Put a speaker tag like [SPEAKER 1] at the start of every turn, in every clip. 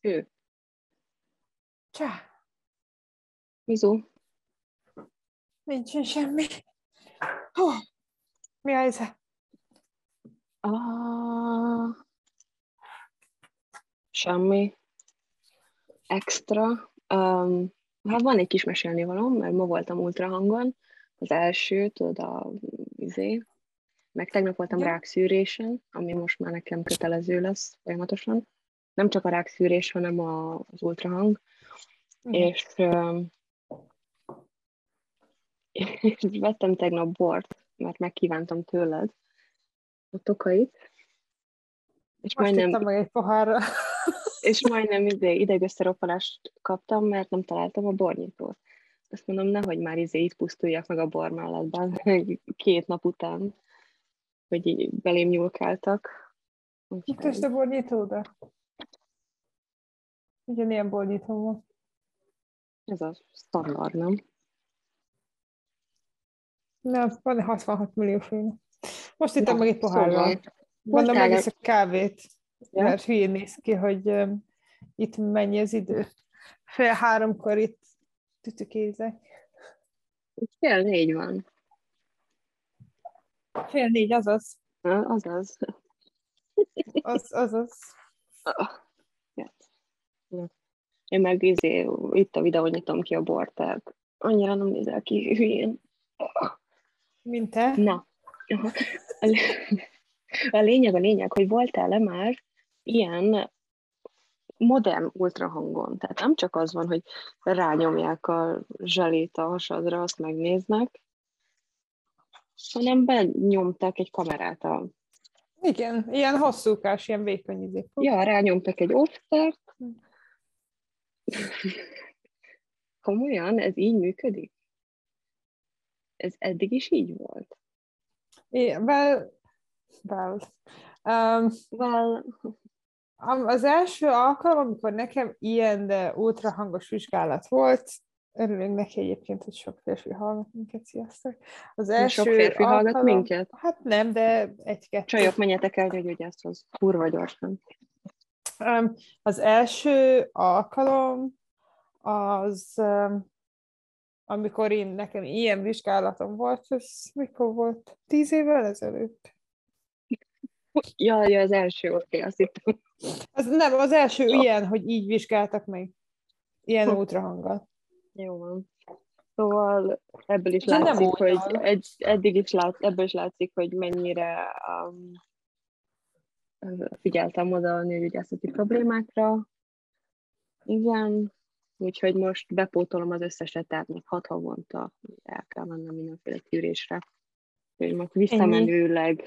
[SPEAKER 1] Ő.
[SPEAKER 2] Csá,
[SPEAKER 1] Mizu.
[SPEAKER 2] nincsen semmi. Hú, mi a helyzet?
[SPEAKER 1] Ah, semmi. Extra. Um, hát van egy kis mesélni valóm, mert ma voltam ultrahangon, az első, tudod, a izé, meg tegnap voltam rákszűrésen, ami most már nekem kötelező lesz folyamatosan. Nem csak a rákszűrés, hanem a, az ultrahang.
[SPEAKER 2] Igen.
[SPEAKER 1] És, um, és vettem tegnap bort, mert megkívántam tőled a tokait. És
[SPEAKER 2] Most
[SPEAKER 1] majdnem,
[SPEAKER 2] meg egy pohárra.
[SPEAKER 1] és majdnem izé, idegösszeroppalást kaptam, mert nem találtam a bornyitót. Azt mondom, nehogy már izé itt pusztuljak meg a bor mellettben két nap után, hogy így belém nyúlkáltak.
[SPEAKER 2] Itt
[SPEAKER 1] Úgyhogy-
[SPEAKER 2] is a bornyitóda. Ugyanilyen bornyitó van.
[SPEAKER 1] Ez a standard, nem?
[SPEAKER 2] Nem, van 66 millió fő. Most ittam
[SPEAKER 1] Na,
[SPEAKER 2] meg egy pohárra.
[SPEAKER 1] szóval,
[SPEAKER 2] Mondom,
[SPEAKER 1] voltál-
[SPEAKER 2] megiszok kávét,
[SPEAKER 1] Ja?
[SPEAKER 2] mert hülyén néz ki, hogy um, itt mennyi az idő. Fél háromkor itt tütükézek.
[SPEAKER 1] Fél négy van.
[SPEAKER 2] Fél négy, azaz.
[SPEAKER 1] Azaz.
[SPEAKER 2] Az, azaz.
[SPEAKER 1] Ja. Ja. Én meg izé, itt a videón nyitom ki a bort, tehát annyira nem nézel ki hülyén.
[SPEAKER 2] Mint te?
[SPEAKER 1] Na, a lényeg a lényeg, hogy voltál-e már ilyen modern ultrahangon. Tehát nem csak az van, hogy rányomják a zselét a hasadra, azt megnéznek, hanem benyomtak egy kamerát a...
[SPEAKER 2] Igen, ilyen hosszúkás, ilyen vékony izé.
[SPEAKER 1] Ja, rányomtak egy offert. Komolyan? Ez így működik? Ez eddig is így volt?
[SPEAKER 2] É, well, well. Um,
[SPEAKER 1] Well,
[SPEAKER 2] az első alkalom, amikor nekem ilyen de ultrahangos vizsgálat volt, örülünk neki egyébként, hogy sok férfi hallgat minket, sziasztok. Az első
[SPEAKER 1] sok férfi hallgat
[SPEAKER 2] alkalom,
[SPEAKER 1] minket?
[SPEAKER 2] Hát nem, de egy-kettő.
[SPEAKER 1] Csajok, menjetek el gyógyászhoz. Kurva gyorsan.
[SPEAKER 2] Az első alkalom az, amikor én nekem ilyen vizsgálatom volt, ez mikor volt? Tíz évvel ezelőtt?
[SPEAKER 1] Ja, ja, az első, oké, okay, azt hittem.
[SPEAKER 2] Az, nem, az első ilyen, hogy így vizsgáltak meg. Ilyen
[SPEAKER 1] Hm.
[SPEAKER 2] ultrahanggal.
[SPEAKER 1] Jó van. Szóval ebből is
[SPEAKER 2] De
[SPEAKER 1] látszik, hogy egy, eddig is lát, ebből is látszik, hogy mennyire um, figyeltem oda a nőgyógyászati problémákra. Igen, úgyhogy most bepótolom az összeset, tehát még hat havonta el kell mennem mindenféle tűrésre. Úgyhogy most visszamenőleg,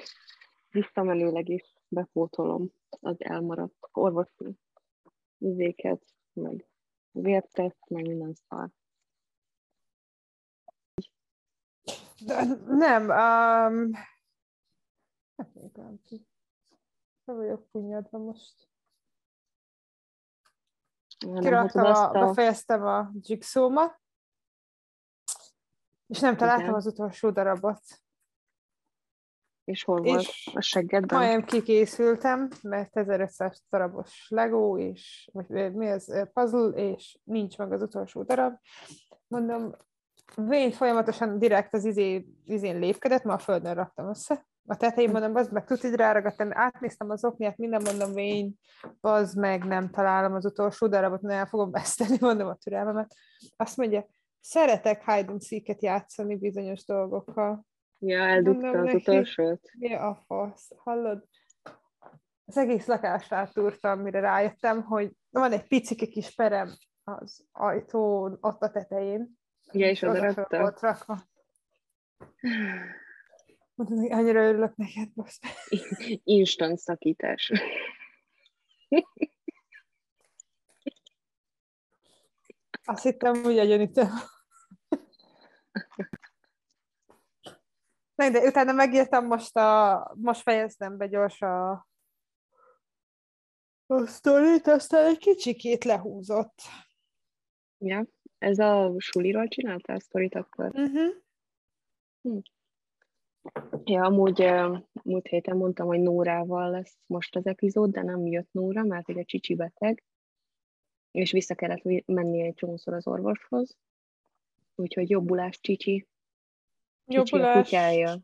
[SPEAKER 1] visszamenőleg is bepótolom az elmaradt orvosi izéket, meg vérteszt, meg minden szar.
[SPEAKER 2] De nem, um, hát nem vagyok punyadva most. Kiraktam, a, befejeztem a jigsaw és nem találtam
[SPEAKER 1] Igen.
[SPEAKER 2] az utolsó darabot.
[SPEAKER 1] És hol volt?
[SPEAKER 2] És
[SPEAKER 1] A seggedben?
[SPEAKER 2] majdnem kikészültem, mert 1500 darabos Lego, és vagy mi az, puzzle, és nincs meg az utolsó darab. Mondom, Vén folyamatosan direkt az izé, izén lépkedett, ma a földön raktam össze. A tetején mondom, az meg tutit ráragadtam, átnéztem az okniát, minden mondom, Vén, az meg nem találom az utolsó darabot, nem el fogom veszteni, mondom a türelmemet. Azt mondja, szeretek hide and játszani bizonyos dolgokkal.
[SPEAKER 1] Ja, eldugta
[SPEAKER 2] Mondom
[SPEAKER 1] az
[SPEAKER 2] neki.
[SPEAKER 1] utolsót.
[SPEAKER 2] Mi a fasz? Hallod? Az egész lakást átúrtam, mire rájöttem, hogy van egy picike kis perem az ajtón, ott a tetején.
[SPEAKER 1] Ja, és oda rakta?
[SPEAKER 2] volt rakva. Mondom, hogy annyira örülök neked most.
[SPEAKER 1] Instant szakítás.
[SPEAKER 2] Azt hittem, hogy agyonítom. Nem, de utána megírtam most a... Most fejeztem be gyors a... A sztorit, aztán egy kicsikét lehúzott.
[SPEAKER 1] Ja, ez a suliról csináltál sztorit akkor?
[SPEAKER 2] Uh-huh.
[SPEAKER 1] Ja, amúgy múlt héten mondtam, hogy Nórával lesz most az epizód, de nem jött Nóra, mert ugye Csicsi beteg. és vissza kellett menni egy csomószor az orvoshoz. Úgyhogy jobbulás Csicsi. Csicsi a kutyája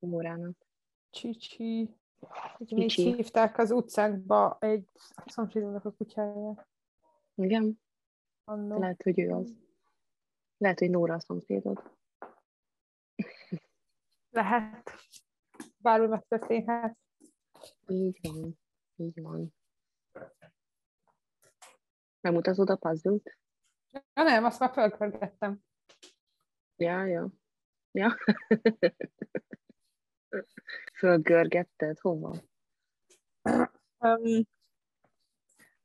[SPEAKER 1] órának.
[SPEAKER 2] Csicsi. Még hívták az utcánkba egy szomszédnak a kutyáját.
[SPEAKER 1] Igen? Annó. Lehet, hogy ő az. Lehet, hogy Nóra a szomszédod.
[SPEAKER 2] Lehet. Bármi megtörténhet.
[SPEAKER 1] Így van. Így van. Megmutatod a puzzle-t?
[SPEAKER 2] Ja, nem, azt már felkörgettem.
[SPEAKER 1] Ja, ja. Ja. Fölgörgetted? Hova?
[SPEAKER 2] Um,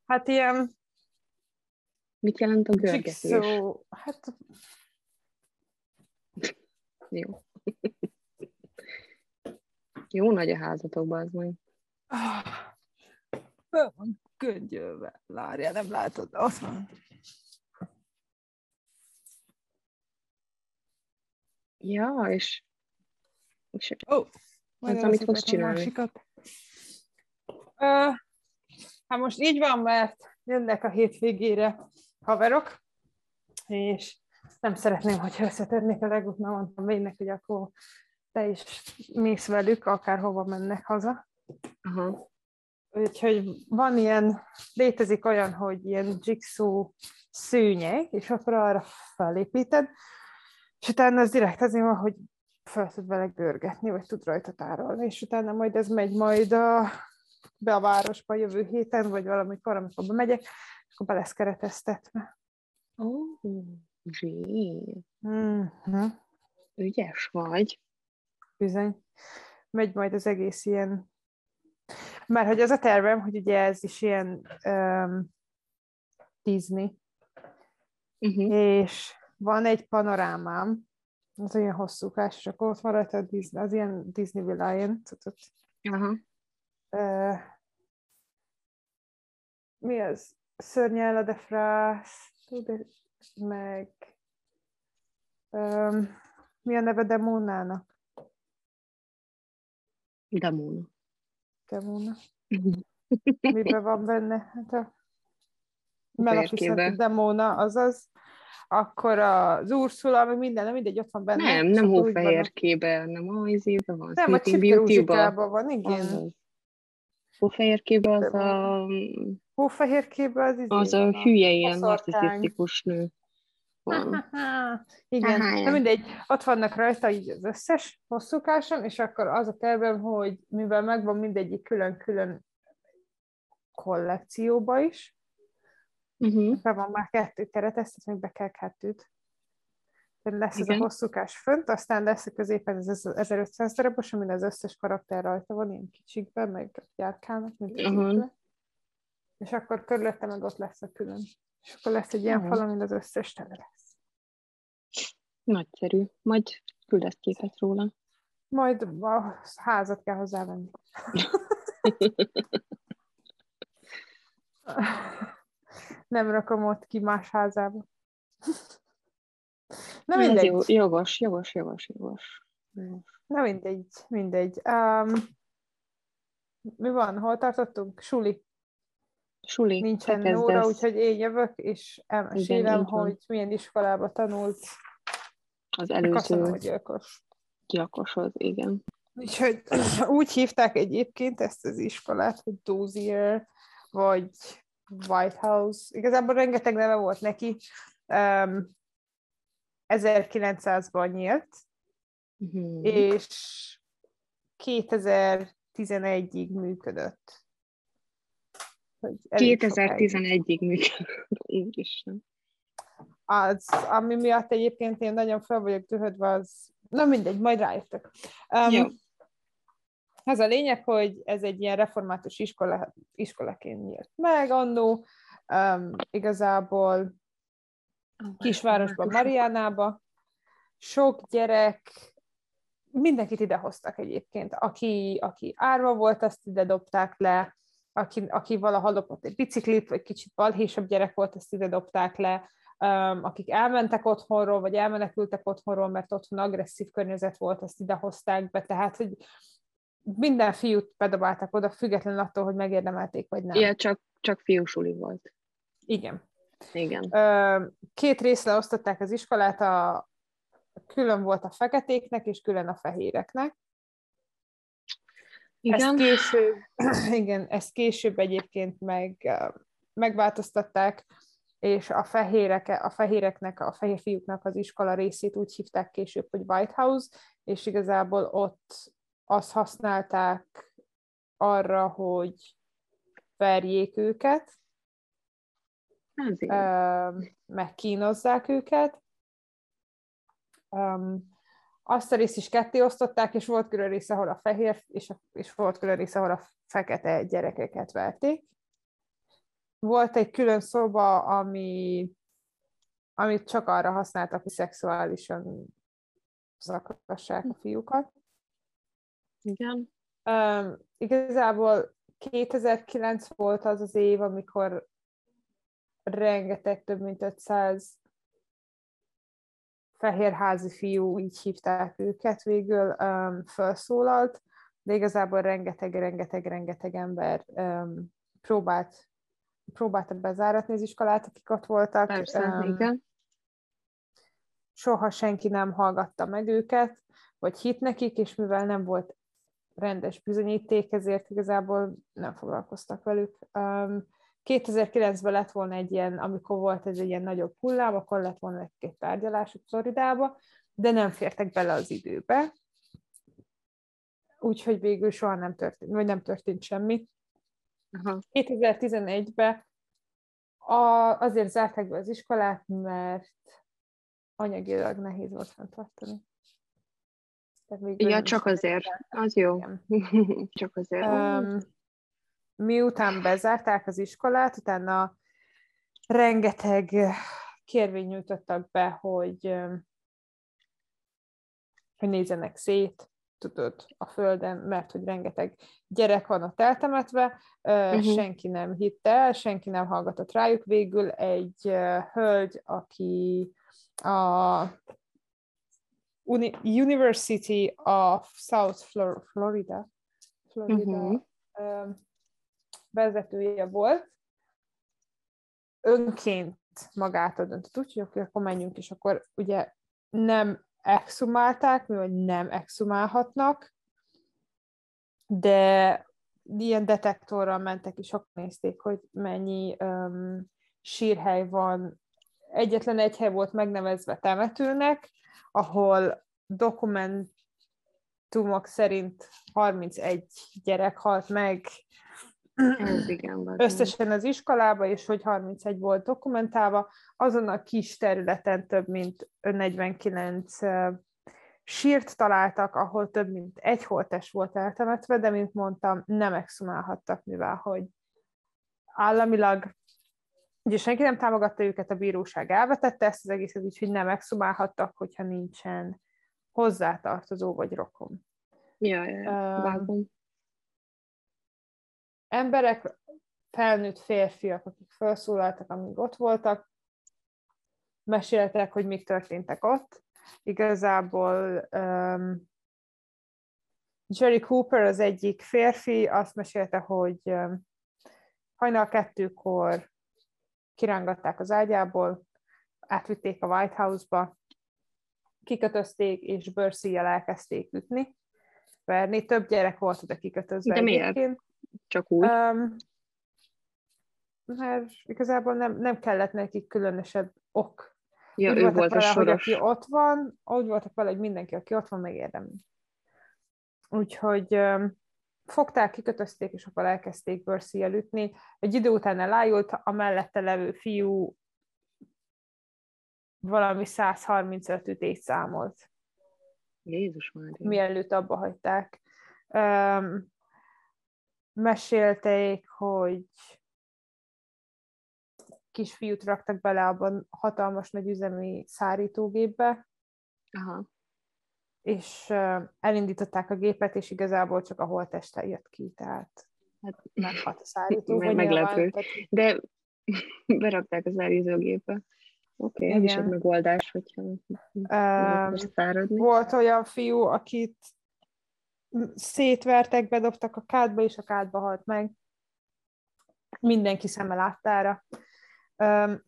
[SPEAKER 2] hát ilyen...
[SPEAKER 1] Mit jelent a görgetés? Jigsaw,
[SPEAKER 2] hát...
[SPEAKER 1] Jó. Jó nagy a házatokban, az majd.
[SPEAKER 2] Föl van göngyölve. Várjál, nem látod, ott van.
[SPEAKER 1] Ja, és... és
[SPEAKER 2] oh,
[SPEAKER 1] ez, amit fogsz csinálni.
[SPEAKER 2] Uh, hát most így van, mert jönnek a hétvégére haverok, és nem szeretném, hogyha összetörnék a mert mondtam végnek, hogy akkor te is mész velük, akárhova mennek haza.
[SPEAKER 1] Aha.
[SPEAKER 2] Úgyhogy van ilyen, létezik olyan, hogy ilyen jigsaw szőnyeg, és akkor arra felépíted, és utána az direkt azért van, hogy fel tud vele görgetni, vagy tud rajta tárolni, és utána majd ez megy majd a, be a városba jövő héten, vagy valamikor, amikor bemegyek, és akkor be lesz kereteztetve.
[SPEAKER 1] Ó, oh.
[SPEAKER 2] Mm-hmm.
[SPEAKER 1] Ügyes vagy.
[SPEAKER 2] Bizony. Megy majd az egész ilyen mert hogy az a tervem, hogy ugye ez is ilyen um, Disney, uh-huh. és van egy panorámám, az olyan hosszúkás, és akkor ott van rajta a Disney, az ilyen Disney világén, tudod.
[SPEAKER 1] Uh-huh.
[SPEAKER 2] Uh, mi az? Szörnyel de Frász, meg um, mi a neve Demónának?
[SPEAKER 1] Demóna.
[SPEAKER 2] Demóna. Miben van benne? Hát a Maleficent Demóna, azaz akkor az Ursula, meg minden, nem mindegy, ott van benne.
[SPEAKER 1] Nem, nem hófehérkében, nem a izében van.
[SPEAKER 2] Nem, a Csipke van, igen.
[SPEAKER 1] Hófehérkében az a...
[SPEAKER 2] Hófehérkében az izé
[SPEAKER 1] Az a hülye ilyen narcisztikus nő.
[SPEAKER 2] Van. Igen, Aha, mindegy, ott vannak rajta így az összes hosszúkásom, és akkor az a tervem, hogy mivel megvan mindegyik külön-külön kollekcióba is, uh-huh. be van már kettő keret, ezt még be kell kettőt. Lesz Igen. ez a hosszúkás fönt, aztán lesz a középen ez 1500 darabos, amin az összes karakter rajta van, ilyen kicsikben, meg járkálnak, mint uh-huh. És akkor körülötte meg ott lesz a külön. És akkor lesz egy ilyen uh-huh. fal, amin az összes tele lesz.
[SPEAKER 1] Nagyszerű. Majd küldesz képet róla.
[SPEAKER 2] Majd a házat kell hozzávenni. Nem rakom ott ki más házába.
[SPEAKER 1] Na mindegy. Jó, jogos, jogos, jogos, jogos.
[SPEAKER 2] Na mindegy, mindegy. Um, mi van? Hol tartottunk? Suli.
[SPEAKER 1] Suli.
[SPEAKER 2] Nincsen Nóra, úgyhogy én jövök, és elmesélem, Igen, hogy milyen iskolába tanult.
[SPEAKER 1] Az előző
[SPEAKER 2] gyilkos.
[SPEAKER 1] Gyilkoshoz, igen.
[SPEAKER 2] Úgyhogy úgy hívták egyébként ezt az iskolát, hogy Dozier, vagy White House. Igazából rengeteg neve volt neki. Um, 1900-ban nyílt, uh-huh. és 2011-ig működött.
[SPEAKER 1] 2011-ig működött, úristen.
[SPEAKER 2] Az, ami miatt egyébként én nagyon fel vagyok tühödve, az, na mindegy, majd rájöttök. Um, Jó. Az a lényeg, hogy ez egy ilyen református iskola, iskolaként nyílt meg annó, um, igazából kisvárosban, Mariánába. Sok gyerek, mindenkit idehoztak egyébként. Aki, aki árva volt, azt ide dobták le, aki, aki valaha lopott egy biciklit, vagy kicsit balhésabb gyerek volt, azt ide dobták le, um, akik elmentek otthonról, vagy elmenekültek otthonról, mert otthon agresszív környezet volt, azt ide hozták be, tehát, hogy minden fiút bedobáltak oda, függetlenül attól, hogy megérdemelték, vagy nem.
[SPEAKER 1] Igen, csak, csak fiúsuli volt.
[SPEAKER 2] Igen.
[SPEAKER 1] Igen.
[SPEAKER 2] Két részre osztották az iskolát, a, külön volt a feketéknek, és külön a fehéreknek. Igen. Ezt később, igen, ezt később egyébként meg, megváltoztatták, és a, fehérek, a fehéreknek, a fehér fiúknak az iskola részét úgy hívták később, hogy White House, és igazából ott azt használták arra, hogy verjék őket, megkínozzák őket. Um, azt a részt is ketté osztották, és volt külön része, ahol a fehér, és, a, és volt külön része, ahol a fekete gyerekeket verték. Volt egy külön szoba, ami, amit csak arra használtak, hogy szexuálisan zaklassák a fiúkat.
[SPEAKER 1] Igen.
[SPEAKER 2] Um, igazából 2009 volt az az év, amikor rengeteg, több mint 500 fehérházi fiú, így hívták őket végül, um, felszólalt, de igazából rengeteg, rengeteg, rengeteg ember um, próbált, próbálta bezáratni az iskolát, akik ott voltak.
[SPEAKER 1] Persze, um, igen.
[SPEAKER 2] Soha senki nem hallgatta meg őket, vagy hit nekik, és mivel nem volt rendes bizonyíték, ezért igazából nem foglalkoztak velük. Um, 2009-ben lett volna egy ilyen, amikor volt ez egy ilyen nagyobb hullám, akkor lett volna egy-két tárgyalás Floridába, de nem fértek bele az időbe. Úgyhogy végül soha nem történt, vagy nem történt semmi. Aha. 2011-ben a, azért zárták be az iskolát, mert anyagilag nehéz volt fenntartani.
[SPEAKER 1] Ja, csak azért. Az jó. csak azért. Um,
[SPEAKER 2] miután bezárták az iskolát, utána rengeteg kérvény nyújtottak be, hogy, hogy nézzenek szét, tudod, a földön, mert hogy rengeteg gyerek van ott eltemetve, uh-huh. senki nem hitte el, senki nem hallgatott rájuk. Végül egy hölgy, aki a University of South Florida, Florida uh-huh vezetője volt, önként magától döntött, úgyhogy akkor, menjünk, és akkor ugye nem exhumálták, mivel nem exhumálhatnak, de ilyen detektorral mentek, és akkor nézték, hogy mennyi um, sírhely van. Egyetlen egy hely volt megnevezve temetőnek, ahol dokumentumok szerint 31 gyerek halt meg
[SPEAKER 1] ez igen,
[SPEAKER 2] összesen az iskolába, és hogy 31 volt dokumentálva, azon a kis területen több mint 49 sírt találtak, ahol több mint egy holtes volt eltemetve, de mint mondtam, nem exhumálhattak, mivel hogy államilag ugye senki nem támogatta őket, a bíróság elvetette ezt az egészet, úgyhogy nem exhumálhattak, hogyha nincsen hozzátartozó vagy rokon.
[SPEAKER 1] Ja, ja, um,
[SPEAKER 2] emberek, felnőtt férfiak, akik felszólaltak, amíg ott voltak, meséltek, hogy mik történtek ott. Igazából um, Jerry Cooper az egyik férfi, azt mesélte, hogy um, hajnal kettőkor kirángatták az ágyából, átvitték a White House-ba, kikötözték, és bőrszíjjel elkezdték ütni, verni. Több gyerek volt oda kikötözve.
[SPEAKER 1] De miért? Egyébként. Csak úgy? Um,
[SPEAKER 2] mert igazából nem, nem kellett nekik különösebb ok.
[SPEAKER 1] Ja, úgy ő volt
[SPEAKER 2] vele,
[SPEAKER 1] a soros.
[SPEAKER 2] Hogy aki ott van, úgy voltak vele, hogy mindenki, aki ott van, megérdemli. Úgyhogy um, fogták, kikötözték, és akkor elkezdték bőrszíjjel ütni. Egy idő után elájult, a mellette levő fiú valami 135 ütést számolt.
[SPEAKER 1] Jézus már.
[SPEAKER 2] Mielőtt abba hagyták. Um, mesélték, hogy kisfiút raktak bele abban hatalmas nagy üzemi szárítógépbe,
[SPEAKER 1] Aha.
[SPEAKER 2] és elindították a gépet, és igazából csak a holteste jött ki, tehát hát, meghalt a szárítógép.
[SPEAKER 1] Meglepő. De berakták a szárítógépbe. Oké, okay, ez is egy megoldás, hogyha
[SPEAKER 2] um, Volt olyan fiú, akit szétvertek, bedobtak a kádba, és a kádba halt meg. Mindenki szeme láttára. Um,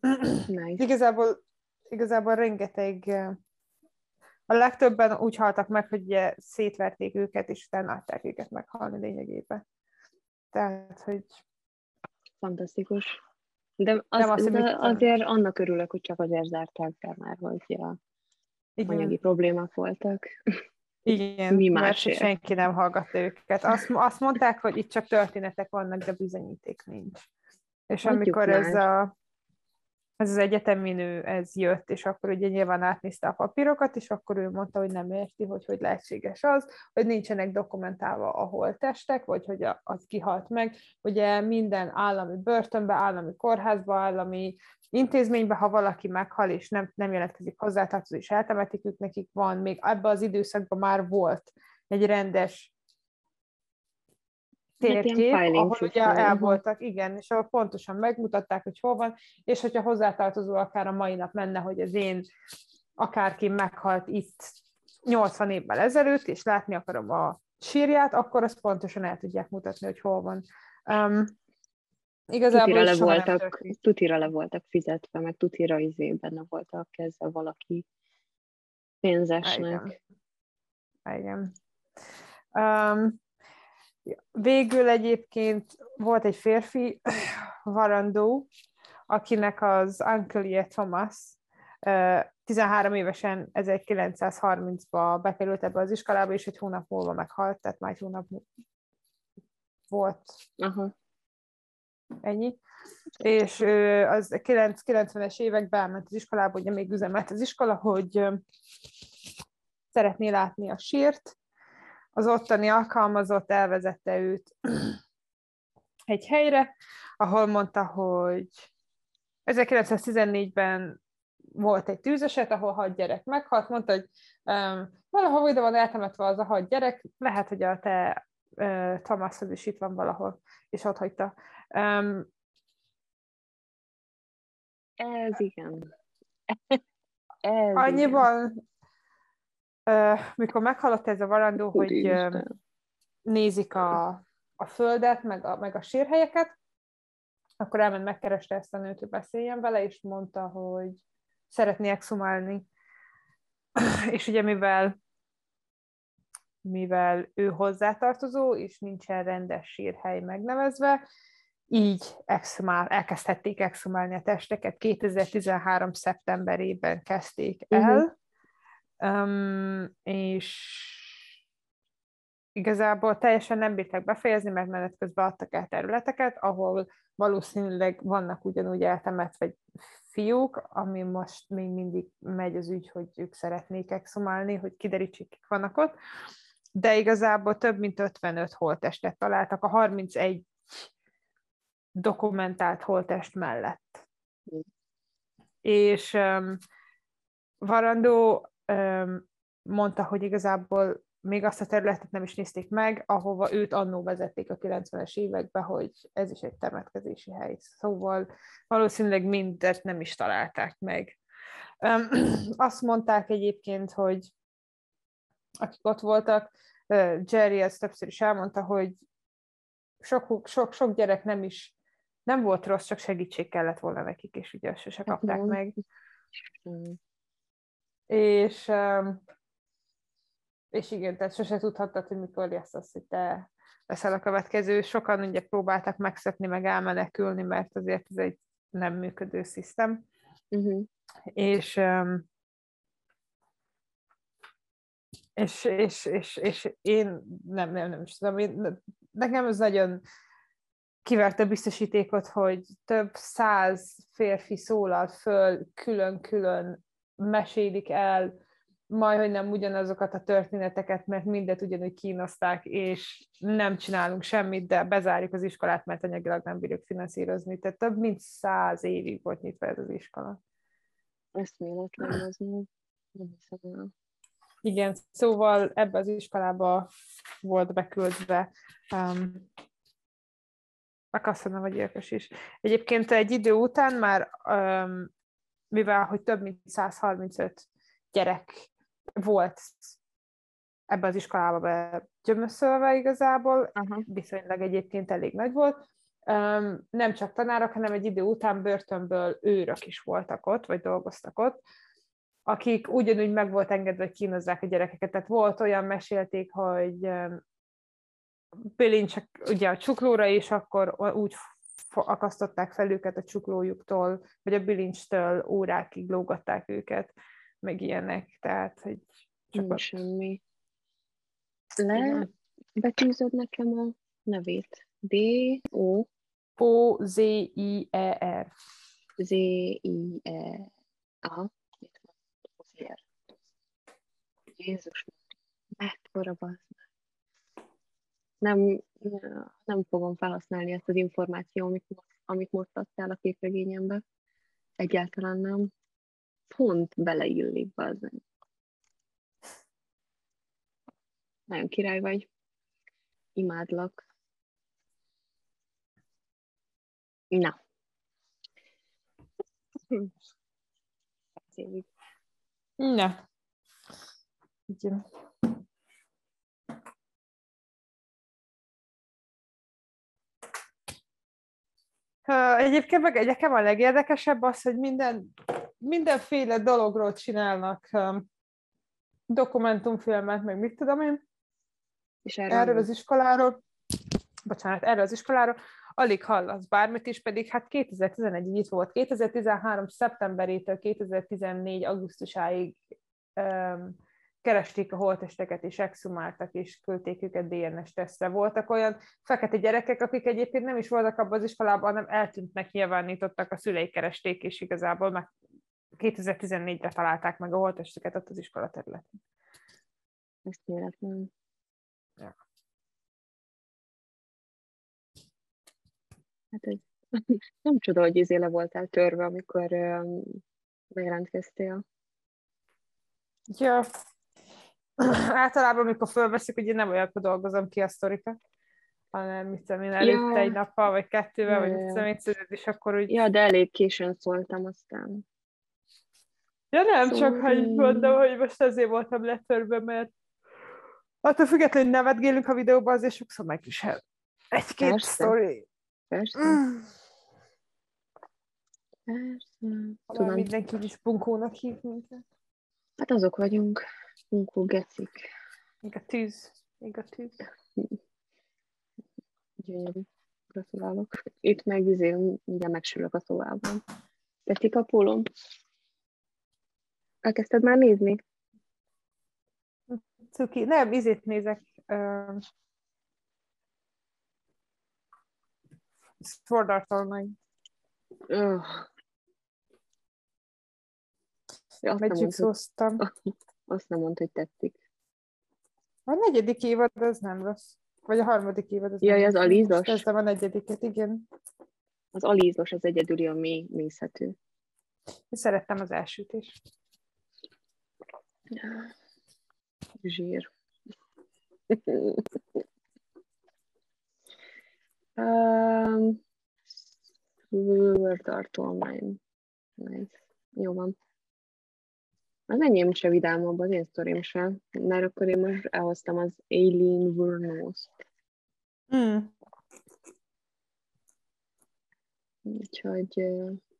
[SPEAKER 1] Nice.
[SPEAKER 2] igazából, igazából rengeteg, a legtöbben úgy haltak meg, hogy ugye szétverték őket, és utána adták őket meghalni lényegében. Tehát, hogy
[SPEAKER 1] Fantasztikus. De, az,
[SPEAKER 2] Nem azt,
[SPEAKER 1] de
[SPEAKER 2] mit-
[SPEAKER 1] azért annak örülök, hogy csak azért zárták be, mert hogy anyagi
[SPEAKER 2] igen,
[SPEAKER 1] problémák voltak.
[SPEAKER 2] igen
[SPEAKER 1] mi
[SPEAKER 2] mert
[SPEAKER 1] másért?
[SPEAKER 2] senki nem hallgatta őket. Azt, azt mondták, hogy itt csak történetek vannak, de bizonyíték nincs. És
[SPEAKER 1] Hagyjuk
[SPEAKER 2] amikor ez a ez az egyetemi nő, ez jött, és akkor ugye nyilván átnézte a papírokat, és akkor ő mondta, hogy nem érti, hogy hogy lehetséges az, hogy nincsenek dokumentálva a holttestek, vagy hogy az kihalt meg. Ugye minden állami börtönbe, állami kórházba, állami intézménybe, ha valaki meghal, és nem, nem jelentkezik hozzátartozó, és eltemetik ők, nekik van, még ebben az időszakban már volt egy rendes térkép, ahol ugye el voltak, igen, és ahol pontosan megmutatták, hogy hol van, és hogyha hozzátartozó akár a mai nap menne, hogy az én akárki meghalt itt 80 évvel ezelőtt, és látni akarom a sírját, akkor azt pontosan el tudják mutatni, hogy hol van. Um, igazából
[SPEAKER 1] Tutira le, voltak, tutira le voltak fizetve, meg tutira izé benne voltak kezdve valaki pénzesnek.
[SPEAKER 2] Igen. Igen. Um, végül egyébként volt egy férfi, Varandó, akinek az uncleje Thomas ö, 13 évesen 1930-ba bekerült ebbe az iskolába, és egy hónap múlva meghalt, tehát már egy hónap volt
[SPEAKER 1] Aha.
[SPEAKER 2] Ennyi. És az 9 90-es években elment az iskolába, ugye még üzemelt az iskola, hogy szeretné látni a sírt. Az ottani alkalmazott elvezette őt egy helyre, ahol mondta, hogy 1914-ben volt egy tűzeset, ahol hat gyerek meghalt, mondta, hogy um, valahol ide van eltemetve az a hat gyerek, lehet, hogy a te uh, Tamaszod is itt van valahol, és ott hagyta. Um,
[SPEAKER 1] Ez igen. Ez igen.
[SPEAKER 2] annyiban, uh, mikor meghalott ez a varandó, hogy um,
[SPEAKER 1] Úristen.
[SPEAKER 2] nézik a, a földet, meg a, meg a sírhelyeket, akkor elment megkereste ezt a nőt, hogy beszéljen vele, és mondta, hogy szeretné exhumálni. és ugye mivel mivel ő hozzátartozó, és nincsen rendes sírhely megnevezve, így exhumál, elkezdhették exhumálni a testeket. 2013. szeptemberében kezdték el, um, és igazából teljesen nem bírták befejezni, mert menet közben adtak el területeket, ahol valószínűleg vannak ugyanúgy eltemetve fiúk, ami most még mindig megy az ügy, hogy ők szeretnék exhumálni, hogy kiderítsék, kik vannak ott, de igazából több mint 55 holttestet találtak a 31 dokumentált holttest mellett.
[SPEAKER 1] Mm.
[SPEAKER 2] És um, Varandó um, mondta, hogy igazából még azt a területet nem is nézték meg, ahova őt annó vezették a 90-es években, hogy ez is egy temetkezési hely. Szóval valószínűleg mindet nem is találták meg. Um, azt mondták egyébként, hogy akik ott voltak, Jerry ezt többször is elmondta, hogy sok, sok, sok gyerek nem is nem volt rossz, csak segítség kellett volna nekik, és ugye azt sose
[SPEAKER 1] Hát
[SPEAKER 2] kapták
[SPEAKER 1] nem.
[SPEAKER 2] meg.
[SPEAKER 1] Mm.
[SPEAKER 2] És, és igen, tehát sose tudhattad, hogy mikor lesz az, hogy te leszel a következő. Sokan ugye próbáltak megszökni, meg elmenekülni, mert azért ez egy nem működő szisztem.
[SPEAKER 1] Uh-huh.
[SPEAKER 2] És, um, és, és, és, és én nem, nem, nem is tudom, én, nekem ez nagyon kiverte biztosítékot, hogy több száz férfi szólal föl, külön-külön mesélik el, majd, hogy nem ugyanazokat a történeteket, mert mindet ugyanúgy kínozták, és nem csinálunk semmit, de bezárjuk az iskolát, mert anyagilag nem bírjuk finanszírozni. Tehát több mint száz évig volt nyitva ez az iskola.
[SPEAKER 1] Eszméletlen az nem. Hiszem.
[SPEAKER 2] Igen, szóval ebbe az iskolába volt beküldve um, a kasszana vagy érkes is. Egyébként egy idő után már, um, mivel hogy több mint 135 gyerek volt ebbe az iskolába begyömöszölve igazából,
[SPEAKER 1] Aha.
[SPEAKER 2] viszonylag egyébként elég nagy volt, nem csak tanárok, hanem egy idő után börtönből őrök is voltak ott, vagy dolgoztak ott, akik ugyanúgy meg volt engedve, hogy kínozzák a gyerekeket. Tehát volt olyan, mesélték, hogy csak ugye a csuklóra, és akkor úgy akasztották fel őket a csuklójuktól, vagy a bilincstől órákig lógatták őket, meg ilyenek, tehát, hogy
[SPEAKER 1] csak ott... semmi. Le, betűzöd nekem a nevét. D, O.
[SPEAKER 2] O, Z, I, E, R.
[SPEAKER 1] Z, I, E. Aha. Jézus, mekkora bazd nem, nem fogom felhasználni ezt az információt, amit, amit most adtál a képregényembe. Egyáltalán nem. Pont beleillik be az. Nagyon király vagy. Imádlak. Na.
[SPEAKER 2] Na. Igen. Egyébként meg egyekem a legérdekesebb az, hogy minden, mindenféle dologról csinálnak dokumentumfilmet, meg mit tudom én. És erről, erről az iskoláról, bocsánat, erről az iskoláról, alig hallasz bármit is, pedig hát 2011 itt volt, 2013. szeptemberétől 2014. augusztusáig um, keresték a holtesteket, és exhumáltak, és küldték őket DNS tesztre. Voltak olyan fekete gyerekek, akik egyébként nem is voltak abban az iskolában, hanem eltűntnek, nyilvánítottak, a szüleik keresték, és igazából meg 2014-re találták meg a holtesteket ott az iskola területén.
[SPEAKER 1] Ezt véletlen. Ja. Hát ez nem csoda, hogy izé le voltál törve, amikor um, bejelentkeztél.
[SPEAKER 2] Ja, általában, amikor fölveszik, ugye nem olyankor dolgozom ki a sztorikat, hanem mit tudom én, előtte ja. egy nappal, vagy kettővel, ja, vagy mit tudom én, és akkor úgy...
[SPEAKER 1] Ja, de elég későn szóltam aztán.
[SPEAKER 2] Ja nem, szóval... csak hogy mondom, hogy most azért voltam letörve, mert attól függetlenül nevetgélünk a videóban, azért sokszor meg is egy-két sztori.
[SPEAKER 1] Persze. Mm.
[SPEAKER 2] Persze. Tudom. Mindenki is bunkónak hív minket.
[SPEAKER 1] Hát azok vagyunk. Bunkó gecik.
[SPEAKER 2] Még a tűz. Még a tűz.
[SPEAKER 1] Gyönyörű. Gratulálok. Itt meg izé, ugye megsülök a szobában. Tetszik a pólom? Elkezdted már nézni?
[SPEAKER 2] Cuki. Nem, izét nézek. Uh... Sword Art Online. Uh. Ja, Magic szóztam.
[SPEAKER 1] Azt nem mondta, hogy tetszik.
[SPEAKER 2] A negyedik évad az nem rossz. Vagy a harmadik évad az
[SPEAKER 1] Jaj, az alízos?
[SPEAKER 2] Kezdem a negyediket, igen.
[SPEAKER 1] Az alízos az egyedüli, ami nézhető.
[SPEAKER 2] Szerettem az elsőt is.
[SPEAKER 1] Zsír. um, Online. Nice. Jó van. Az enyém se vidámabb, az én sztorim sem, mert akkor én most elhoztam az Aileen Vernos-t. Mm. Úgyhogy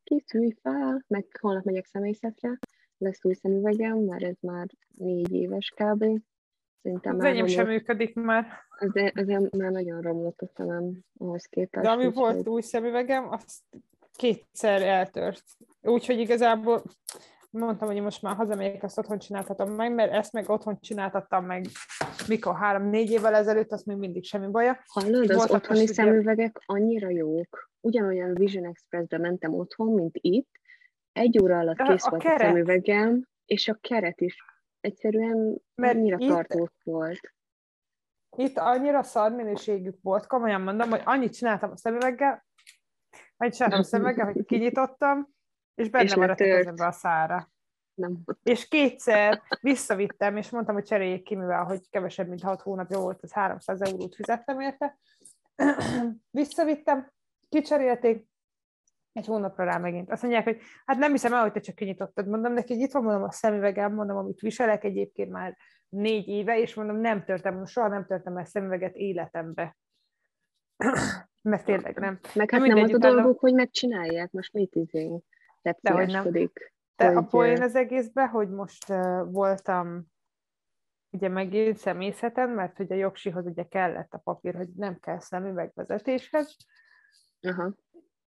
[SPEAKER 1] készülj fel, meg holnap megyek személyszetre, lesz új szemüvegem, mert ez már négy éves kb.
[SPEAKER 2] Szerintem az enyém sem működik már.
[SPEAKER 1] Ez, ez már nagyon romlott a szemem ahhoz képest.
[SPEAKER 2] De ami volt hogy... új szemüvegem, azt kétszer eltört. Úgyhogy igazából mondtam, hogy most már hazamegyek, azt otthon csináltatom meg, mert ezt meg otthon csináltattam meg mikor három-négy évvel ezelőtt, azt még mindig semmi baja.
[SPEAKER 1] Hallod, az otthoni ugye... szemüvegek annyira jók. Ugyanolyan Vision Expressbe mentem otthon, mint itt, egy óra alatt kész a volt keret. a szemüvegem, és a keret is egyszerűen mert annyira itt, tartós volt.
[SPEAKER 2] Itt annyira szar minőségük volt, komolyan mondom, hogy annyit csináltam a szemüveggel, annyit csináltam a szemüveggel, hogy kinyitottam, és benne és maradt a kezembe a szára. Nem. És kétszer visszavittem, és mondtam, hogy cseréljék ki, mivel hogy kevesebb, mint 6 hónapja volt, az 300 eurót fizettem érte. Visszavittem, kicserélték, egy hónapra rá megint. Azt mondják, hogy hát nem hiszem el, hogy te csak kinyitottad. Mondom neki, hogy itt van mondom a szemüvegem, mondom, amit viselek egyébként már négy éve, és mondom, nem törtem, soha nem törtem el szemüveget életembe. mert tényleg nem.
[SPEAKER 1] Meg hát
[SPEAKER 2] Mindegy,
[SPEAKER 1] nem az a dolguk, hogy megcsinálják, most mit izé tepsziáskodik.
[SPEAKER 2] De a
[SPEAKER 1] hogy,
[SPEAKER 2] poén
[SPEAKER 1] ö,
[SPEAKER 2] az egészben, hogy most uh, voltam ugye megint személyzeten, mert ugye a jogsihoz ugye kellett a papír, hogy nem kell szemüvegvezetéshez,
[SPEAKER 1] Aha.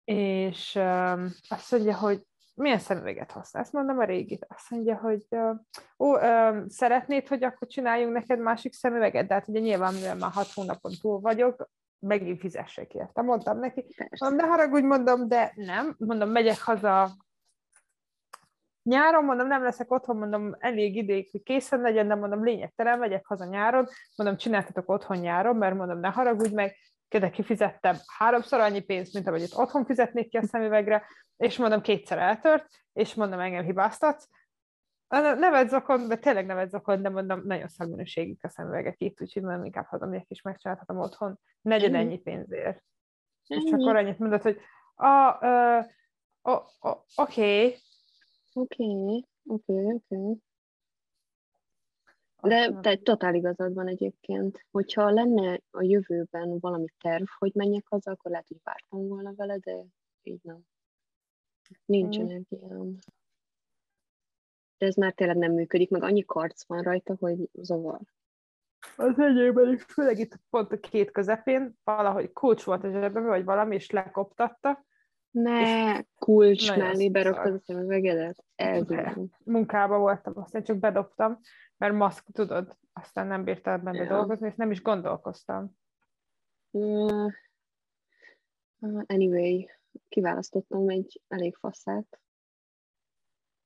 [SPEAKER 2] és um, azt mondja, hogy milyen szemüveget használsz? Mondom, a régit. Azt mondja, hogy uh, ó, um, szeretnéd, hogy akkor csináljunk neked másik szemüveget? De hát ugye nyilván, mivel már hat hónapon túl vagyok, megint fizessek érte. Mondtam neki,
[SPEAKER 1] Persze.
[SPEAKER 2] mondom, ne haragudj, mondom, de nem. Mondom, megyek haza nyáron, mondom, nem leszek otthon, mondom, elég ideig, hogy készen legyen, de mondom, lényegtelen, megyek haza nyáron, mondom, csináltatok otthon nyáron, mert mondom, ne haragudj meg, de kifizettem háromszor annyi pénzt, mint amennyit otthon fizetnék ki a szemüvegre, és mondom, kétszer eltört, és mondom, engem hibáztatsz. Ne- Neved zokon, de tényleg neved zokon, de mondom, nagyon szakminőségük a szemüvegek itt, úgyhogy mondom, inkább hazamegyek és megcsinálhatom otthon, negyed
[SPEAKER 1] Ennyi.
[SPEAKER 2] ennyi pénzért. És
[SPEAKER 1] Ennyi.
[SPEAKER 2] csak annyit mondott, hogy a, ö, o- o- oké,
[SPEAKER 1] Oké, oké, oké. De te totál igazad van egyébként. Hogyha lenne a jövőben valami terv, hogy menjek haza, akkor lehet, hogy vártam volna vele, de így nem. Nincs
[SPEAKER 2] Mm.
[SPEAKER 1] energiám. De ez már tényleg nem működik, meg annyi karc van rajta, hogy zavar.
[SPEAKER 2] Az enyémben is, főleg itt pont a két közepén, valahogy kulcs volt a zsebemben, vagy valami, és lekoptatta.
[SPEAKER 1] Ne, kulcs
[SPEAKER 2] Nagyon
[SPEAKER 1] mellé beraktad a szemüvegedet? Ez.
[SPEAKER 2] Munkába voltam, aztán csak bedobtam, mert maszk, tudod, aztán nem bírtam benne
[SPEAKER 1] Ja.
[SPEAKER 2] dolgozni, és nem is gondolkoztam.
[SPEAKER 1] Uh, anyway, kiválasztottam egy elég faszát.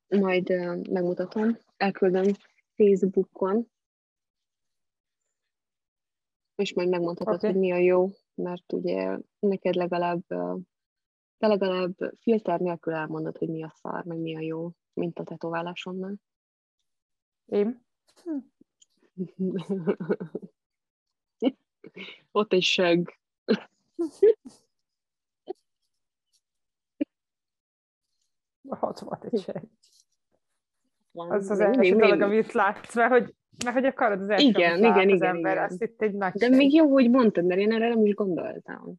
[SPEAKER 1] Majd uh, megmutatom. Elküldöm Facebookon. És majd megmondhatod,
[SPEAKER 2] Oké.
[SPEAKER 1] hogy mi a jó, mert ugye neked legalább uh, te legalább filter nélkül elmondod, hogy mi a szar, meg mi a jó, mint a tetoválásomnál.
[SPEAKER 2] Én?
[SPEAKER 1] Ott egy seg.
[SPEAKER 2] Ott volt egy seg. Az az első dolog, amit látsz, mert hogy, mert hogy a karod az első,
[SPEAKER 1] Igen, igen,
[SPEAKER 2] az
[SPEAKER 1] igen,
[SPEAKER 2] ember,
[SPEAKER 1] igen.
[SPEAKER 2] azt itt egy nagy
[SPEAKER 1] De még jó, hogy mondtad, mert én erre nem is gondoltam.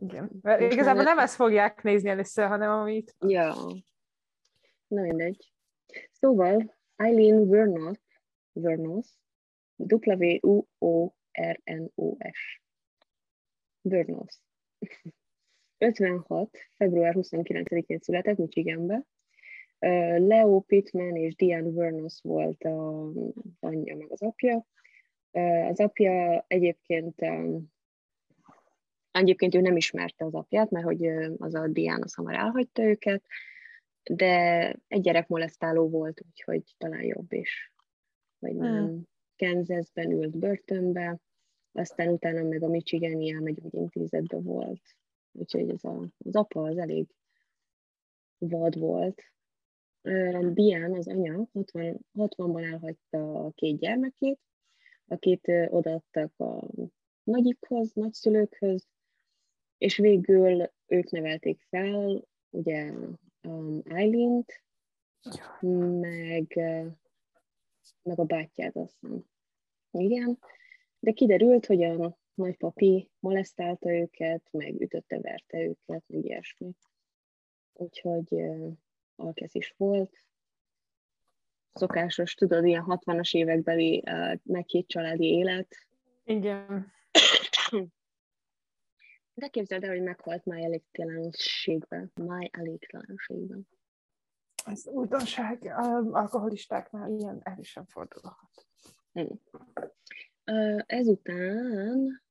[SPEAKER 2] Igen. Mert
[SPEAKER 1] Most
[SPEAKER 2] igazából nem ezt fogják nézni először, hanem amit
[SPEAKER 1] Ja. Na mindegy. Szóval Eileen Vernos, Vernos, W-U-O-R-N-O-S. Vernos. 56. február 29-én született Michiganbe. Leo Pittman és Diane Vernos volt a anyja meg az apja. Az apja egyébként Egyébként ő nem ismerte az apját, mert hogy az a Diana az hamar elhagyta őket, de egy gyerek molesztáló volt, úgyhogy talán jobb is. Vagy nem. Kansasben ült börtönbe, aztán utána meg a Michigani elmegyógyintézetben volt. Úgyhogy ez a, az apa az elég vad volt. Ö, Diane, az anya, 60, 60-ban elhagyta a két gyermekét, akit odaadtak a nagyikhoz, nagyszülőkhöz, és végül ők nevelték fel, ugye um, Eileen-t, meg, meg a bátyját, azt hiszem. Igen, de kiderült, hogy a nagypapi molesztálta őket, meg ütötte, verte őket, meg ilyesmi. Úgyhogy uh, alkesz is volt. Szokásos, tudod, ilyen 60-as évekbeli uh, megkét családi élet,
[SPEAKER 2] igen.
[SPEAKER 1] De képzeld el, hogy meghalt máj elégtelenségben. Máj elégtelenségben.
[SPEAKER 2] Ez újdonság, alkoholistáknál ilyen el is sem fordulhat.
[SPEAKER 1] Ö, Ezután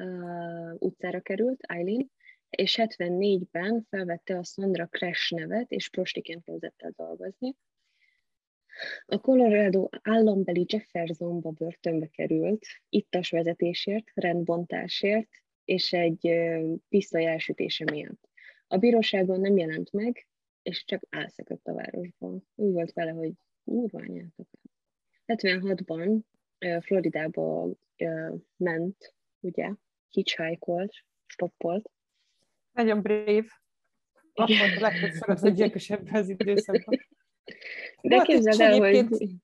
[SPEAKER 1] uh, utcára került Eileen, és 74-ben felvette a Sandra Crash nevet, és prostiként kezdett el dolgozni. A Colorado állambeli Jeffersonba börtönbe került, ittas vezetésért, rendbontásért, és egy pisztoly elsütése miatt. A bíróságon nem jelent meg, és csak elszökött a városból. Úgy volt vele, hogy úrványátok. 76-ban ö, Floridába ment, ugye, hitchhike-olt, stoppolt.
[SPEAKER 2] Nagyon brave. Azt mondta legtöbbször az ebben az időszakban.
[SPEAKER 1] De
[SPEAKER 2] Volt
[SPEAKER 1] képzeld el, hogy...
[SPEAKER 2] egyébként?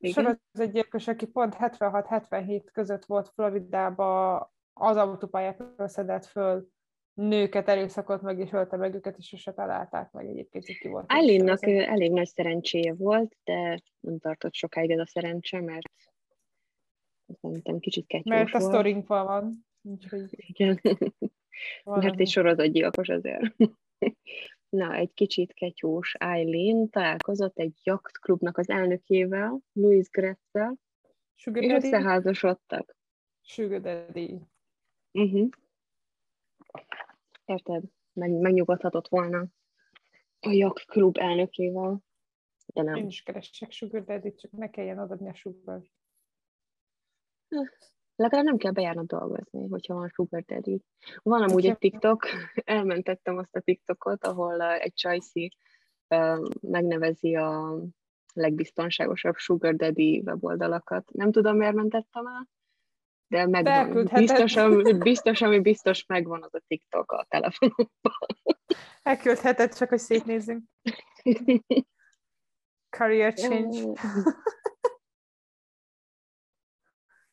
[SPEAKER 2] Sorozatgyilkos, aki pont 76-77 között volt Floridában az autópályákról szedett föl nőket erőszakolt meg, és ölte meg őket, és sose találták meg egyébként, hogy ki volt.
[SPEAKER 1] Eileen-nak elég nagy szerencséje volt, de nem tartott sokáig ez a szerencse, mert szerintem kicsit kettős
[SPEAKER 2] Mert a
[SPEAKER 1] volt.
[SPEAKER 2] sztorinkval van. Úgyhogy
[SPEAKER 1] Igen. Mert egy sorozatgyilkos azért. Na, egy kicsit ketyós Eileen találkozott egy jachtklubnak az elnökével, Louis Gretzel, és összeházasodtak.
[SPEAKER 2] Sugar Daddy.
[SPEAKER 1] Uh-huh. Érted? Meg, megnyugodhatott volna a jachtklub elnökével, de
[SPEAKER 2] Én
[SPEAKER 1] nem.
[SPEAKER 2] is keresek Sugar Daddy, csak ne kelljen adni a sugar.
[SPEAKER 1] Legalább nem kell bejárnod dolgozni, hogyha van sugar daddy. Van amúgy egy TikTok, elmentettem azt a TikTokot, ahol egy csajszi megnevezi a legbiztonságosabb sugar daddy weboldalakat. Nem tudom, miért mentettem el, de megvan. Biztos, ami, biztos, ami biztos megvan az a TikTok a telefonomban.
[SPEAKER 2] Elküldheted csak, hogy szétnézzünk. Career change.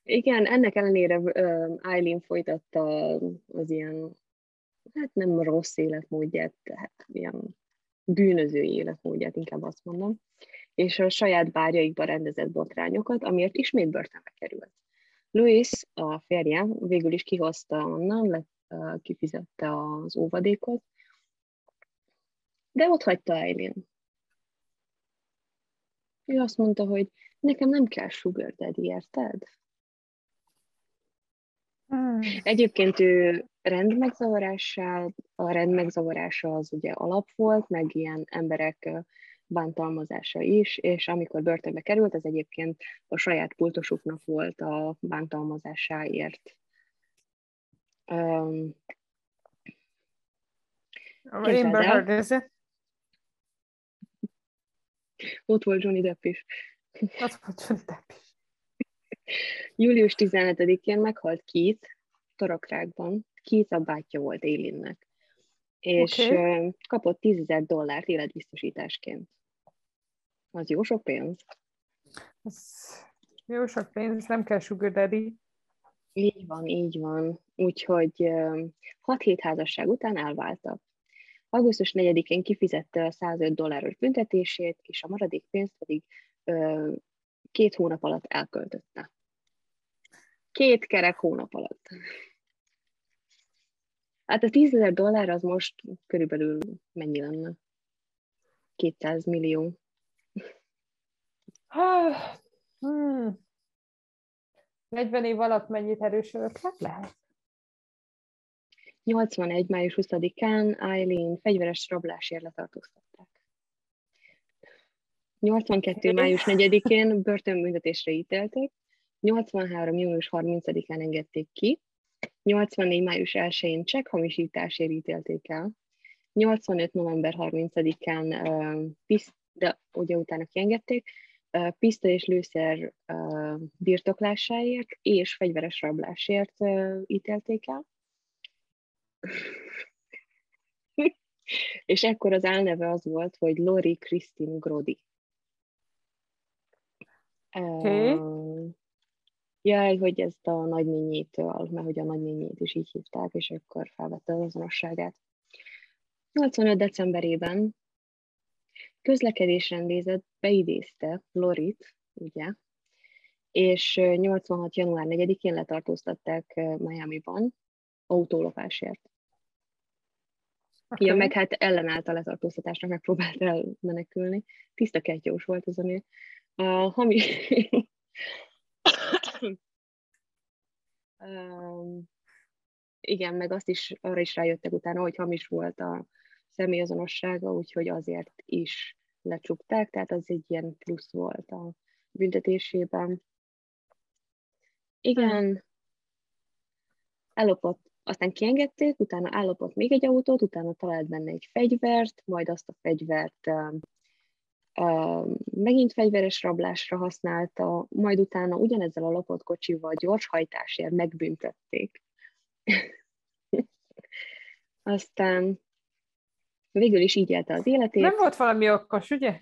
[SPEAKER 1] Igen, ennek ellenére Eileen folytatta az ilyen, hát nem rossz életmódját, tehát ilyen bűnöző életmódját, inkább azt mondom, és a saját bárjaikba rendezett botrányokat, amiért ismét börtönbe került. Louis, a férje, végül is kihozta onnan, le, uh, kifizette az óvadékot, de ott hagyta Eileen. Ő azt mondta, hogy nekem nem kell sugar daddy, érted?
[SPEAKER 2] Hmm.
[SPEAKER 1] Egyébként ő rendmegzavarással, a rendmegzavarása az ugye alap volt, meg ilyen emberek bántalmazása is, és amikor börtönbe került, ez egyébként a saját pultosuknak volt a bántalmazásáért. Um,
[SPEAKER 2] Amber
[SPEAKER 1] el.
[SPEAKER 2] Heard, ez
[SPEAKER 1] ott volt Johnny Depp is.
[SPEAKER 2] az volt Johnny Depp is.
[SPEAKER 1] Július 17-én meghalt Keith Torokrákban. Keith a bátyja volt Ailinnek. És okay. kapott 10 ezer dollárt életbiztosításként. Az jó sok pénz.
[SPEAKER 2] Ez jó sok pénz, nem kell Sugar Daddy.
[SPEAKER 1] Így van, így van. Úgyhogy ö, 6 hét házasság után elváltak. Augusztus 4-én kifizette a 105 dolláros büntetését, és a maradék pénzt pedig ö, két hónap alatt elköltötte. Két kerek hónap alatt. Hát a 10 ezer dollár az most körülbelül mennyi lenne? 200 millió.
[SPEAKER 2] Ah, Hmm. 40 év alatt mennyit erősödött le? Lehet.
[SPEAKER 1] 81. május 20-án Eileen fegyveres rablásért letartóztatták. 82. május 4-én börtönbüntetésre ítélték, 83. június 30-án engedték ki, 84. május 1-én csekk hamisításért ítélték el, 85. november 30-án uh, piszt, de ugye utána kiengedték, piszta és lőszer birtoklásáért és fegyveres rablásért ítélték el. és ekkor az álneve az volt, hogy Lori Christine Grody. Uh, Jaj, hogy ezt a nagynényétől, mert hogy a nagynényét is így hívták, és akkor felvette az azonosságát. 85. decemberében közlekedésrendészet beidézte Lorit, ugye, és ö, 86. január 4-én letartóztatták Miami-ban autólopásért.
[SPEAKER 2] Okay.
[SPEAKER 1] Ja, meg hát ellenállt a letartóztatásnak, megpróbált elmenekülni. Tiszta kettős volt az a nő. A hamis... um, igen, meg azt is, arra is rájöttek utána, hogy hamis volt a személyazonossága, úgyhogy azért is lecsukták, tehát az egy ilyen plusz volt a büntetésében. Igen, ellopott, aztán kiengedték, utána ellopott még egy autót, utána talált benne egy fegyvert, majd azt a fegyvert um, megint fegyveres rablásra használta, majd utána ugyanezzel a lopott kocsival gyorshajtásért megbüntették. Aztán végül is így élte az életét.
[SPEAKER 2] Nem volt valami okos, ugye?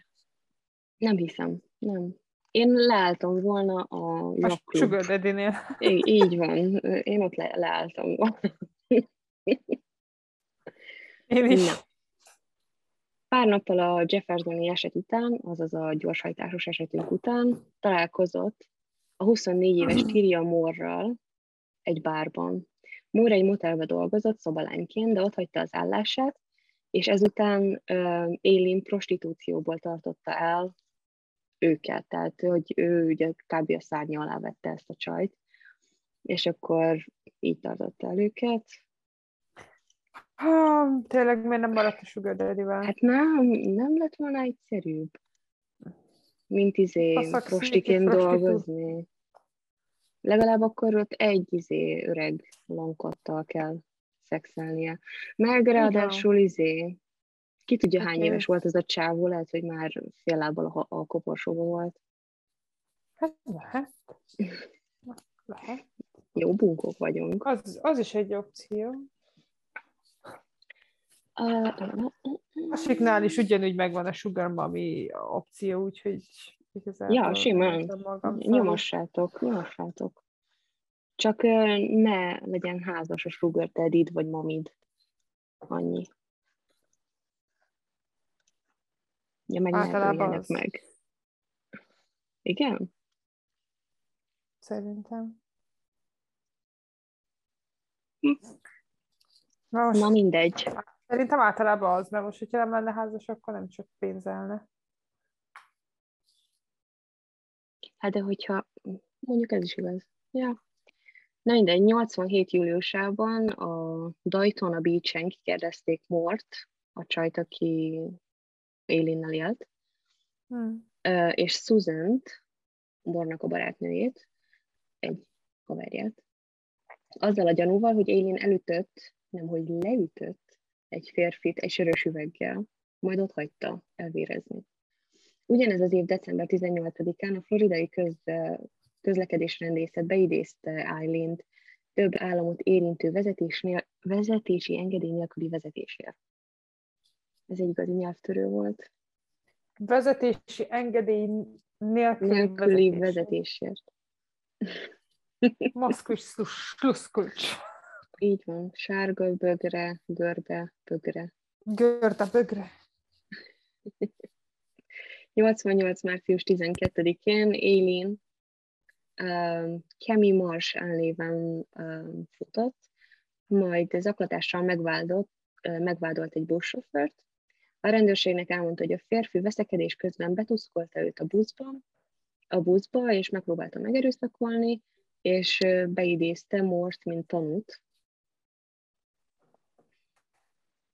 [SPEAKER 1] Nem hiszem, nem. Én leálltam volna a
[SPEAKER 2] A. Sugar Daddy-nél.
[SPEAKER 1] Így, így van, én ott le, leálltam volna.
[SPEAKER 2] Én is.
[SPEAKER 1] Na. Pár nappal a Jeffersoni eset után, azaz a gyorshajtásos esetünk után találkozott a 24 éves Tyria Moore-ral egy bárban. Moore egy motelbe dolgozott szobalányként, de ott hagyta az állását, és ezután Aileen prostitúcióból tartotta el őket, tehát hogy ő ugye kb. a szárnya alá vette ezt a csajt, és akkor így tartotta el őket.
[SPEAKER 2] Ha, tényleg miért nem maradt a Sugar Daddy-vel?
[SPEAKER 1] Hát nem, nem lett volna egyszerűbb, mint izé prostiként dolgozni. Legalább akkor ott egy izé öreg lankottal kell szexelnie. Meg ráadásul izé, ki tudja hány
[SPEAKER 2] Oké.
[SPEAKER 1] éves volt ez a csávó, lehet, hogy már fél lábbal a, a koporsóban volt.
[SPEAKER 2] Hát lehet. Lehet.
[SPEAKER 1] Jó bunkók vagyunk.
[SPEAKER 2] Az, az is egy opció.
[SPEAKER 1] Uh,
[SPEAKER 2] A siknál is ugyanúgy megvan a Sugar Mami opció, úgyhogy igazából
[SPEAKER 1] Ja, simán. Nyomossátok, nyomossátok. Csak ne legyen házas a sugar daddy vagy mamid. Annyi. Ja, meg
[SPEAKER 2] Általában az.
[SPEAKER 1] meg. Igen?
[SPEAKER 2] Szerintem.
[SPEAKER 1] Hm.
[SPEAKER 2] Na most
[SPEAKER 1] Na mindegy.
[SPEAKER 2] Szerintem általában az, mert most, hogyha nem lenne házas, akkor nem csak pénzelne.
[SPEAKER 1] Hát de hogyha, mondjuk ez is igaz. Ja. Na mindegy, 87 júliusában a Daytona Beach-en kikérdezték Mort, a csajt, aki Élinnel élt,
[SPEAKER 2] Hm.
[SPEAKER 1] Ö, és Susan-t, Bornak a barátnőjét, egy haverját, azzal a gyanúval, hogy Aileen elütött, nem, hogy leütött egy férfit egy sörös üveggel, majd ott hagyta elvérezni. Ugyanez az év december 18-án a floridai köz, közlekedésrendészet beidézte Eileen-t több államot érintő vezetésnél, vezetési engedély nélküli vezetésért. Ez egy igazi nyelvtörő volt.
[SPEAKER 2] Vezetési engedély nélküli,
[SPEAKER 1] Nélküli
[SPEAKER 2] vezetés.
[SPEAKER 1] vezetésért.
[SPEAKER 2] Maszkus sluszkulcs.
[SPEAKER 1] Így van. Sárga, bögre, görbe, bögre.
[SPEAKER 2] Görde bögre.
[SPEAKER 1] 88. március 12-én Aileen um, Kemi Marsh elnéven futott, majd zaklatással megvádolt, uh, megvádolt egy buszsofőrt. A rendőrségnek elmondta, hogy a férfi veszekedés közben betuszkolta őt a buszba, a buszba, és megpróbálta megerőszakolni, és beidézte Mort, mint tanút.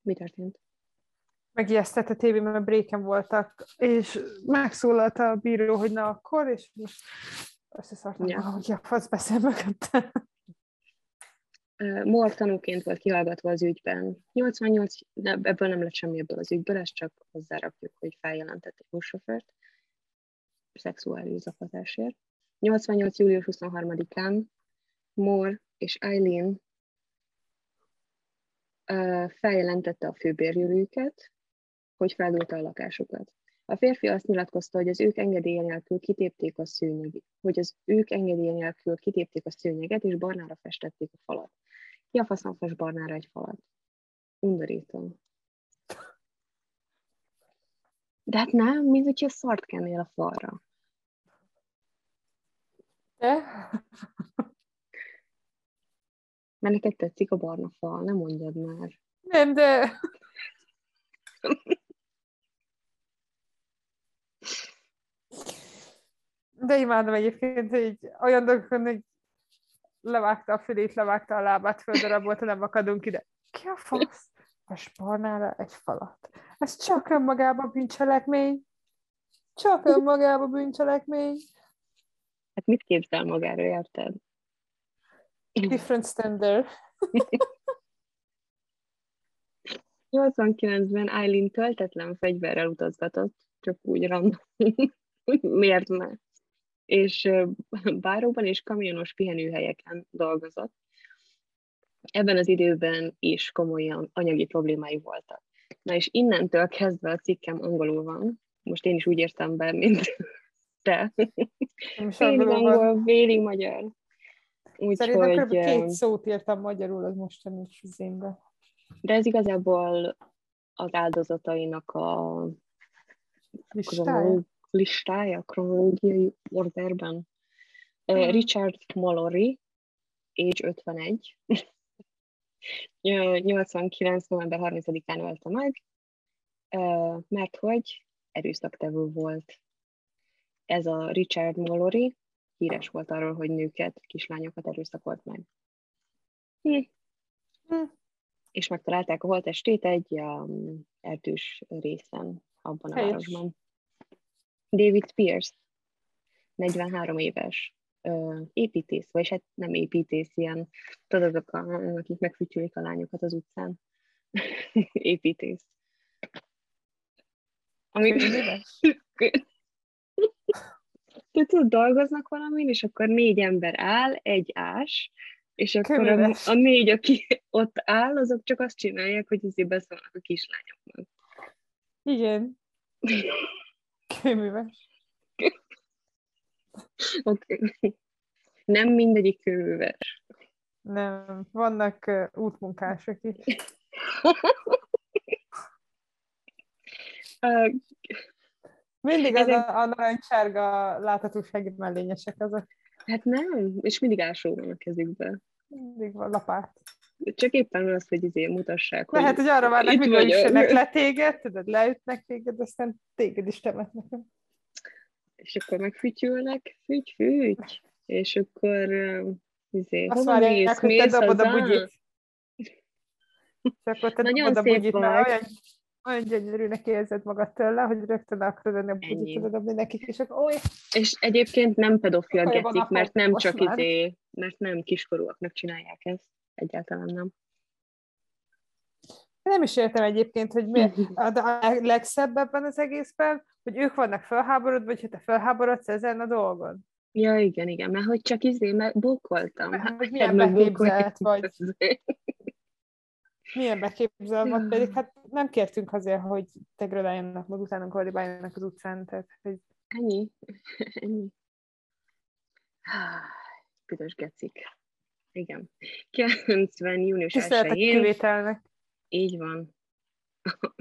[SPEAKER 1] Mi történt?
[SPEAKER 2] Megijesztett a tévében, mert bréken voltak, és megszólalt a bíró, hogy na akkor, és most összeszartam
[SPEAKER 1] Ja.
[SPEAKER 2] ja. valahogy a fasz beszél mögötte.
[SPEAKER 1] Uh, Moore tanúként volt kihallgatva az ügyben. 88, de ebből nem lett semmi ebből az ügyből, ezt csak hozzárakjuk, hogy feljelentett egy buszsofőrt szexuális zaklatásért. 88. július 23-án Moore és Eileen feljelentette a főbérjülőket, hogy feldúlta a lakásukat. A férfi azt nyilatkozta, hogy az ők engedélye nélkül kitépték a szőnyeget, hogy az ők engedélye nélkül kitépték a szőnyeget, és barnára festették a falat. Ki a faszom fest barnára egy falat? Undorító. De hát nem, mint hogyha szart kennél a falra.
[SPEAKER 2] De?
[SPEAKER 1] Mert neked tetszik a barna fal, nem mondjad már.
[SPEAKER 2] Nem, de... De imádom egyébként, hogy olyan dolgokon, hogy levágta a fülét, levágta a lábát, földarabolta, nem akadunk ide. Ki a fasz? A sparnára egy falat. Ez csak önmagában bűncselekmény. Csak önmagában bűncselekmény.
[SPEAKER 1] Hát mit képzel magáról, érted?
[SPEAKER 2] Different standard.
[SPEAKER 1] 89-ben Eileen töltetlen fegyverrel utazgatott, csak úgy random. Miért ne? És báróban és kamionos pihenőhelyeken dolgozott. Ebben az időben is komolyan anyagi problémái voltak. Na és innentől kezdve a cikkem angolul van. Most én is úgy értem be, mint te. Félig angol, félig magyar.
[SPEAKER 2] Szerintem
[SPEAKER 1] Úgyhogy,
[SPEAKER 2] kb. két szót írtam magyarul az mostani izémbe.
[SPEAKER 1] de ez igazából az áldozatainak a
[SPEAKER 2] Listája?
[SPEAKER 1] Listája, kronológiai orderben. Richard Mallory, age 51, Ö, 89. november 30-án ölte meg, mert hogy erőszaktevő volt. Ez a Richard Mallory híres volt arról, hogy nőket, kislányokat erőszakolt meg. Hm.
[SPEAKER 2] Hm.
[SPEAKER 1] És megtalálták a holttestét egy um, erdős részen abban a
[SPEAKER 2] Helyes.
[SPEAKER 1] városban. David Spears, 43 éves, ö, építész, vagy hát nem építész, ilyen, tudod, azok, a, akik megfütyülik a lányokat az utcán. építész. Ami, te tudod, dolgoznak valamin, és akkor négy ember áll, egy ás, és akkor a, a négy, aki ott áll, azok csak azt csinálják, hogy azért beszólnak a kislányoknak.
[SPEAKER 2] Igen. Könyves.
[SPEAKER 1] Oké. Okay. Nem mindegyik kőműves.
[SPEAKER 2] Nem, vannak uh, útmunkások is. Mindig az
[SPEAKER 1] Ezek-
[SPEAKER 2] a, a narancsárga láthatósági mellényesek azok.
[SPEAKER 1] Hát nem, és mindig ásó van a kezükbe.
[SPEAKER 2] Mindig van lapát.
[SPEAKER 1] Csak éppen az, hogy izé mutassák, hogy
[SPEAKER 2] Lehet, hogy arra várnak,
[SPEAKER 1] vagyok.
[SPEAKER 2] üssenek le téged, tudod, leütnek téged, aztán téged is temetnek.
[SPEAKER 1] és akkor megfütyülnek, füty, füty, és akkor izé,
[SPEAKER 2] Azt
[SPEAKER 1] hova
[SPEAKER 2] várják,
[SPEAKER 1] mész,
[SPEAKER 2] hogy te
[SPEAKER 1] mész
[SPEAKER 2] dobod a bugyit. És akkor te
[SPEAKER 1] Nagyon
[SPEAKER 2] dobod a bugyit, mert olyan, olyan gyönyörűnek érzed magad tőle, hogy rögtön akarod adni a bugyit, dobni nekik, és akkor oly,
[SPEAKER 1] És egyébként nem pedofil
[SPEAKER 2] Akkor van
[SPEAKER 1] gecik,
[SPEAKER 2] akkor
[SPEAKER 1] mert nem csak izé, mert nem kiskorúaknak csinálják ezt. Egyáltalán nem.
[SPEAKER 2] nem is értem egyébként, hogy miért. A, legszebb ebben az egészben, hogy ők vannak felháborodva, vagy ha te felháborodsz ezen a dolgon.
[SPEAKER 1] Ja, igen, igen, mert hogy csak izé, mert bókoltam.
[SPEAKER 2] Mert
[SPEAKER 1] Hát,
[SPEAKER 2] hogy milyen beképzelt
[SPEAKER 1] bókoltam.
[SPEAKER 2] Milyen beképzel van, pedig hát nem kértünk azért, hogy degradáljanak, meg utána koldibáljanak az utcán, tehát hogy
[SPEAKER 1] Ennyi. Ennyi. Há, Büdös gecik. Igen. 90. június
[SPEAKER 2] tisztelet a
[SPEAKER 1] 1-én.
[SPEAKER 2] kivételnek.
[SPEAKER 1] Így van.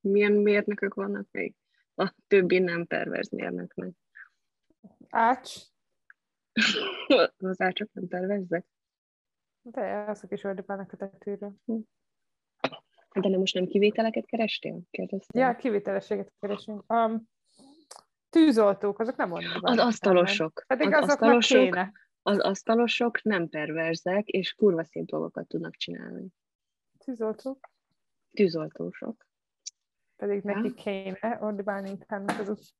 [SPEAKER 1] Milyen mérnökök vannak még? A többi nem perverz mérnöknek.
[SPEAKER 2] Ács,
[SPEAKER 1] Az csak nem perverzek.
[SPEAKER 2] de azok is ordibálnak a tetőről.
[SPEAKER 1] De nem most nem kivételeket kerestél? Kérdeztem.
[SPEAKER 2] Ja, kivételességet keresünk. Um, tűzoltók, azok nem ordibálnak.
[SPEAKER 1] az asztalosok.
[SPEAKER 2] Pedig
[SPEAKER 1] az
[SPEAKER 2] azoknak
[SPEAKER 1] asztalosok,
[SPEAKER 2] kéne.
[SPEAKER 1] Az asztalosok nem perverzek, és kurva szép dolgokat tudnak csinálni.
[SPEAKER 2] Tűzoltók,
[SPEAKER 1] Tűzoltósok.
[SPEAKER 2] pedig
[SPEAKER 1] Ja.
[SPEAKER 2] neki kéne ordibálni mint az ut-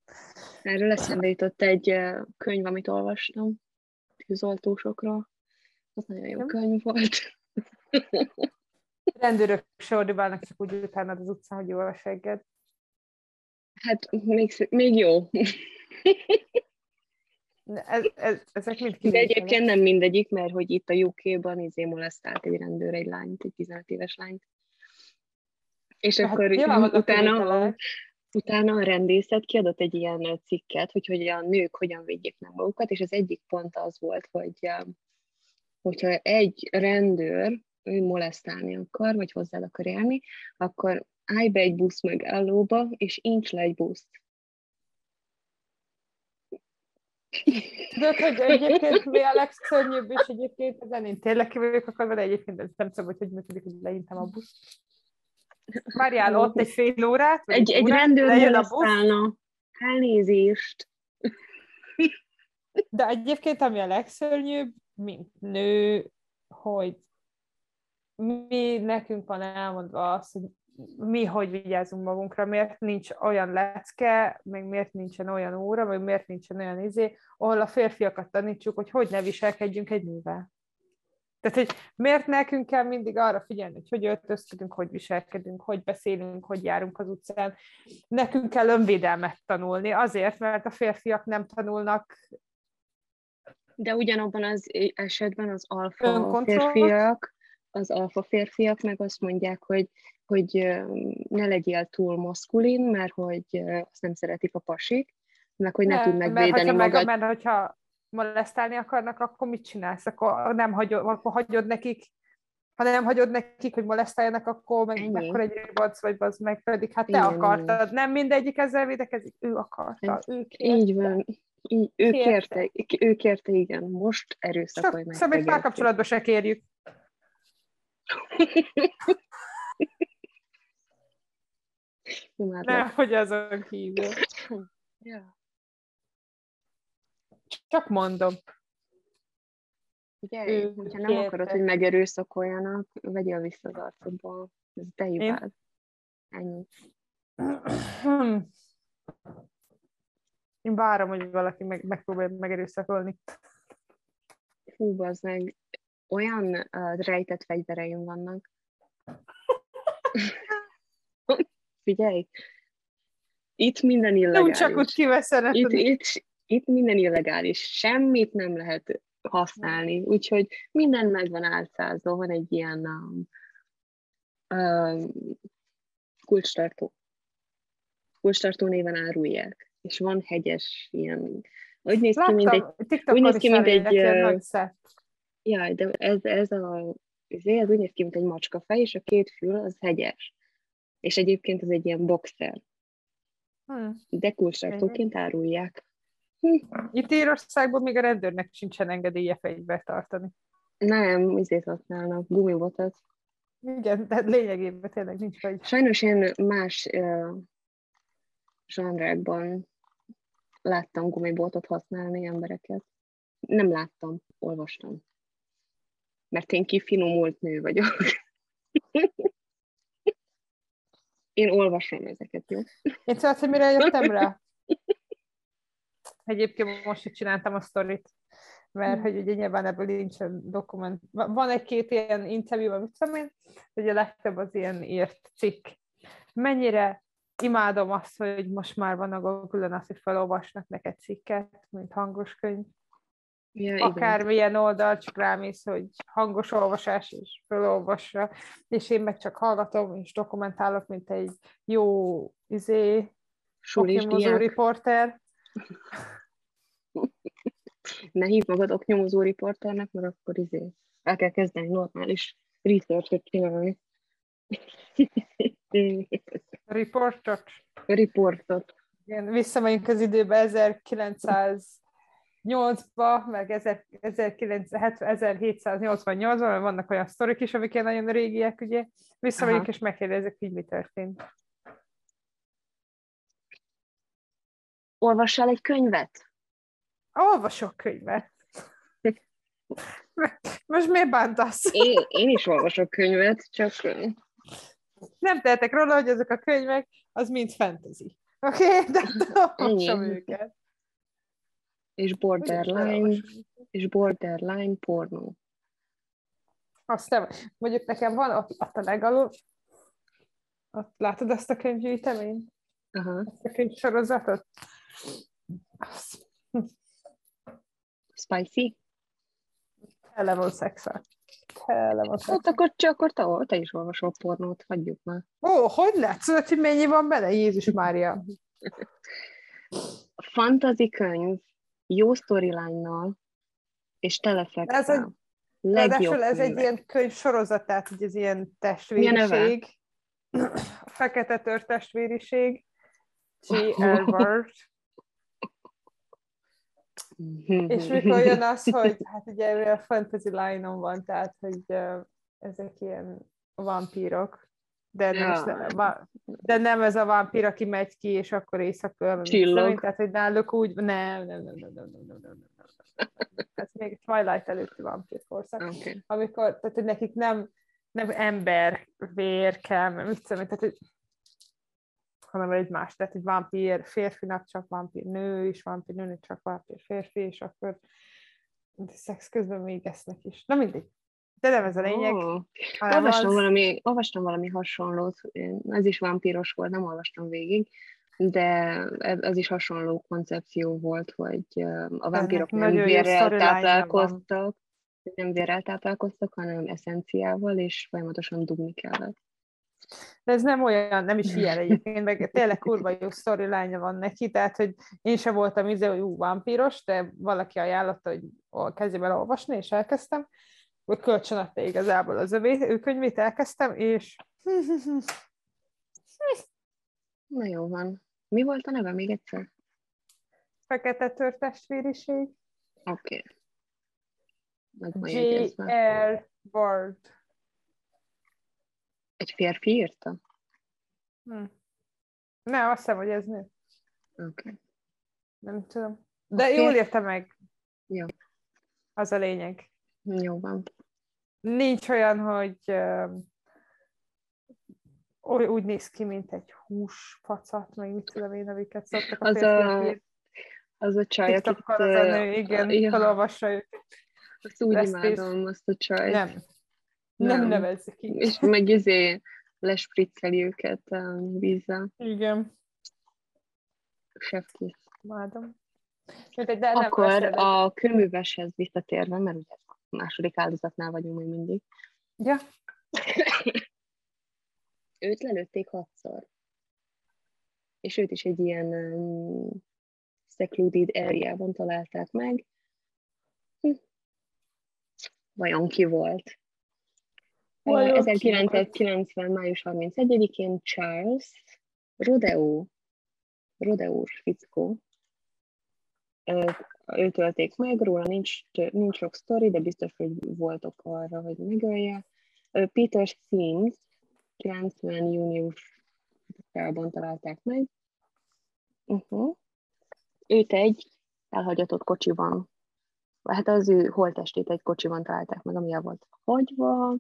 [SPEAKER 1] Erről eszembe jutott egy könyv, amit olvastam, tűzoltósokról. Az nagyon jó
[SPEAKER 2] Nem?
[SPEAKER 1] könyv volt.
[SPEAKER 2] rendőrök se ordibálnak, csak úgy utána az utcán, hogy jó a segged.
[SPEAKER 1] Hát még, még jó.
[SPEAKER 2] Ez, ez, ezek mind
[SPEAKER 1] De egyébként nem mindegyik, mert hogy itt a UK-ban izé molesztált egy rendőr egy lányt, egy 15 éves lányt. És
[SPEAKER 2] Hát
[SPEAKER 1] akkor
[SPEAKER 2] nyilván
[SPEAKER 1] utána, a, utána a rendészet kiadott egy ilyen cikket, hogy, hogy a nők hogyan védjék meg magukat, és az egyik pont az volt, hogy eh, hogyha egy rendőr ő molesztálni akar, vagy hozzá akar élni, akkor állj be egy busz megállóba, és incs le egy buszt.
[SPEAKER 2] Tudod, hogy egyébként mi a legszörnyűbb, és egyébként ezen én tényleg ki vagyok akarva, de egyébként ez nem szabad, hogy működik, hogy leintem a busz. Várjál ott egy fél órát,
[SPEAKER 1] Egy, egy
[SPEAKER 2] órát,
[SPEAKER 1] rendőr
[SPEAKER 2] lejön a busz.
[SPEAKER 1] Elnézést.
[SPEAKER 2] de egyébként ami a legszörnyűbb, mint nő, hogy mi nekünk van elmondva az, hogy mi hogy vigyázunk magunkra, miért nincs olyan lecke, meg miért nincsen olyan óra, meg miért nincsen olyan izé, ahol a férfiakat tanítsuk, hogy hogy ne viselkedjünk egy nővel. Tehát, hogy miért nekünk kell mindig arra figyelni, hogy hogy öltözködünk, hogy viselkedünk, hogy beszélünk, hogy járunk az utcán. Nekünk kell önvédelmet tanulni, azért, mert a férfiak nem tanulnak.
[SPEAKER 1] De ugyanabban az esetben az alfa férfiak, az alfa férfiak meg azt mondják, hogy, hogy ne legyél túl maszkulin, mert hogy azt nem szeretik a pasik, meg hogy ne tud
[SPEAKER 2] mert
[SPEAKER 1] megvédeni
[SPEAKER 2] hogyha,
[SPEAKER 1] magad.
[SPEAKER 2] meg, mert hogyha molesztálni akarnak, akkor mit csinálsz? Akkor nem hagyod, akkor hagyod nekik, ha nem hagyod nekik, hogy molesztáljanak, akkor meg
[SPEAKER 1] Ennyi.
[SPEAKER 2] akkor egy ribac, vagy az meg pedig, hát te
[SPEAKER 1] Igen,
[SPEAKER 2] akartad. Nem mindegyik ezzel védekezik, ő akarta, ő kérte.
[SPEAKER 1] Így van. Így, ő
[SPEAKER 2] Kérte.
[SPEAKER 1] kérte, ő kérte, igen. Most erőszakolj meg.
[SPEAKER 2] szóval egy
[SPEAKER 1] szegénykét.
[SPEAKER 2] párkapcsolatba se kérjük.
[SPEAKER 1] Imádlak.
[SPEAKER 2] Nem, hogy azon kívül.
[SPEAKER 1] Ja.
[SPEAKER 2] Csak mondom.
[SPEAKER 1] Ugye,
[SPEAKER 2] Ő
[SPEAKER 1] hogyha nem
[SPEAKER 2] kérte.
[SPEAKER 1] akarod, hogy megerőszakoljanak, vegyél vissza az arcodból. Ez te hibád. Ennyi.
[SPEAKER 2] Én várom, hogy valaki meg, megpróbálja megerőszakolni.
[SPEAKER 1] Hú, bazd meg. Olyan uh, rejtett fegyvereim vannak. Figyelj! Itt minden
[SPEAKER 2] Nem
[SPEAKER 1] illegális.
[SPEAKER 2] csak úgy
[SPEAKER 1] itt, itt, itt minden illegális. Semmit nem lehet használni. Úgyhogy minden meg van álcázva. Van egy ilyen um, um, kulcstartó. Kulcstartó néven árulják. És van hegyes ilyen. Úgy néz ki, mint egy
[SPEAKER 2] TikTokon
[SPEAKER 1] úgy néz ki, mint egy,
[SPEAKER 2] szett.
[SPEAKER 1] Jaj, de ez, ez a ez úgy néz ki, mint egy macskafej, és a két fül az hegyes. És egyébként ez egy ilyen boxer.
[SPEAKER 2] Hm.
[SPEAKER 1] De kulcstartóként árulják.
[SPEAKER 2] Itt Írországban még a rendőrnek sincsen engedélye fegyvert tartani.
[SPEAKER 1] Nem, izét használnak, gumibotot.
[SPEAKER 2] Igen, de lényegében tényleg nincs vagy.
[SPEAKER 1] Sajnos én más uh, zsanrákban láttam gumibotot használni embereket. Nem láttam, olvastam. Mert én kifinomult nő vagyok. én olvasom ezeket, jó?
[SPEAKER 2] Én tudod, hogy mire jöttem rá? Egyébként most is csináltam a sztorit, mert hogy ugye nyilván ebből nincsen dokument. Van egy-két ilyen interjú, vagy mit tudom én, hogy a legtöbb az ilyen írt cikk. Mennyire imádom azt, hogy most már van a Google-on az, hogy felolvasnak neked cikket, mint hangos könyv.
[SPEAKER 1] Ja, igen.
[SPEAKER 2] Akármilyen oldal, csak rámész, hogy hangos olvasás, és felolvassa, és én meg csak hallgatom, és dokumentálok, mint egy jó izé, oknyomozó
[SPEAKER 1] diák.
[SPEAKER 2] riporter.
[SPEAKER 1] Ne hívd magad oknyomozó riporternek, mert akkor izé el kell kezdeni normális research-ot csinálni.
[SPEAKER 2] Riportot.
[SPEAKER 1] Riportot.
[SPEAKER 2] Igen, visszamegyünk az időbe 1908-ba, meg 1788-ban, mert vannak olyan sztorik is, amik ilyen nagyon régiek, ugye. Visszamegyünk és megkérdezzük, hogy mi történt.
[SPEAKER 1] Olvassál egy könyvet?
[SPEAKER 2] Olvasok könyvet. Most miért bántasz?
[SPEAKER 1] Én, én is olvasok könyvet, csak
[SPEAKER 2] Nem tehetek róla, hogy ezek a könyvek, az mind fantasy. Oké? Okay? De olvasom őket.
[SPEAKER 1] És borderline, és borderline pornó.
[SPEAKER 2] Azt nem. Mondjuk nekem van ott, ott a legalul, ott látod ezt a könyvgyűjteményt?
[SPEAKER 1] Aha.
[SPEAKER 2] Ezt a könyvsorozatot?
[SPEAKER 1] Spicy?
[SPEAKER 2] tele van szexel. Tele van
[SPEAKER 1] Hát
[SPEAKER 2] szexel.
[SPEAKER 1] akkor, csak akkor te, te is olvasol pornót, hagyjuk már.
[SPEAKER 2] Ó, hogy látszod, hogy mennyi van benne? Jézus Mária.
[SPEAKER 1] Fantasy könyv, jó storyline-nal, és
[SPEAKER 2] Ez
[SPEAKER 1] telefexel.
[SPEAKER 2] egy-
[SPEAKER 1] Legjobb
[SPEAKER 2] ez egy ilyen könyvsorozat, tehát hogy ez ilyen
[SPEAKER 1] a
[SPEAKER 2] testvériség. A fekete tör testvériség. G. Elward. És mikor jön az, hogy hát ugye a fantasy line-on van, tehát hogy uh, ezek ilyen vampírok, de nem,
[SPEAKER 1] Ja.
[SPEAKER 2] va- de nem ez a vámpír, aki megy ki, és akkor éjszaka
[SPEAKER 1] Csillog.
[SPEAKER 2] Tehát, hogy náluk úgy, nem, nem, nem, nem, nem, nem, nem, nem, nem, nem. Ez még Twilight előtti vámpír korszak
[SPEAKER 1] Okay.
[SPEAKER 2] amikor, tehát hogy nekik nem, nem ember vér kell, mit tudom, tehát, hogy hanem egy más, tehát egy vámpír férfinak csak vámpír nő, és vámpír nőnek csak vámpír férfi, és akkor de szex közben még esznek is. Na mindegy. De nem ez a lényeg.
[SPEAKER 1] Oh.
[SPEAKER 2] hanem
[SPEAKER 1] Olvastam,
[SPEAKER 2] az-
[SPEAKER 1] valami, olvastam valami hasonlót, ez is vámpíros volt, nem olvastam végig, de ez ez is hasonló koncepció volt, hogy a vámpírok nem
[SPEAKER 2] nagyon jó
[SPEAKER 1] vérrel
[SPEAKER 2] storyline-ja van. De ez nem olyan, nem is ilyen egyébként, meg tényleg kurva jó storyline van neki, tehát, hogy én sem voltam izé, hogy ú, vampíros, de valaki ajánlotta, hogy kezdjem el olvasni, és elkezdtem, vagy kölcsön adta igazából az övé, ő könyvét elkezdtem, és
[SPEAKER 1] Na jó van. Mi volt a neve még egyszer?
[SPEAKER 2] Fekete törtestvériség.
[SPEAKER 1] Oké. Okay.
[SPEAKER 2] J.R. Ward.
[SPEAKER 1] Egy férfi írta?
[SPEAKER 2] Hm. Ne, azt hiszem, hogy ez nő.
[SPEAKER 1] Oké. Okay.
[SPEAKER 2] Nem tudom. De okay. jól érte meg.
[SPEAKER 1] Jó.
[SPEAKER 2] Az a lényeg.
[SPEAKER 1] Jó van.
[SPEAKER 2] Nincs olyan, hogy uh, úgy néz ki, mint egy húsfacat, meg mit tudom én, amiket szoktak
[SPEAKER 1] a az a, az a csaj, akit...
[SPEAKER 2] Az a nő, igen, ja. felolvassa őket.
[SPEAKER 1] Azt úgy imádom, azt a csaj.
[SPEAKER 2] Nem. Nem, nem nevezzük így.
[SPEAKER 1] És meg izé lespricceli őket a vízzel.
[SPEAKER 2] Igen.
[SPEAKER 1] Sefkész.
[SPEAKER 2] Imádom.
[SPEAKER 1] De nem Akkor a kőműveshez visszatérve, mert ugye második áldozatnál vagyunk még mindig.
[SPEAKER 2] Ja.
[SPEAKER 1] őt lelőtték hatszor. És őt is egy ilyen um, secluded area találták meg. Hm. Vajon ki volt? Vajon 1990. május 31-én Charles Rodeo, Rodeo fickó, őt ölték meg, róla nincs, nincs sok sztori, de biztos, hogy voltok arra, hogy megölje. Peter Sims 90 júniusában találták meg. Uh-huh. Őt egy elhagyatott kocsiban, hát az ő holtestét egy kocsiban találták meg, ami el volt hagyva.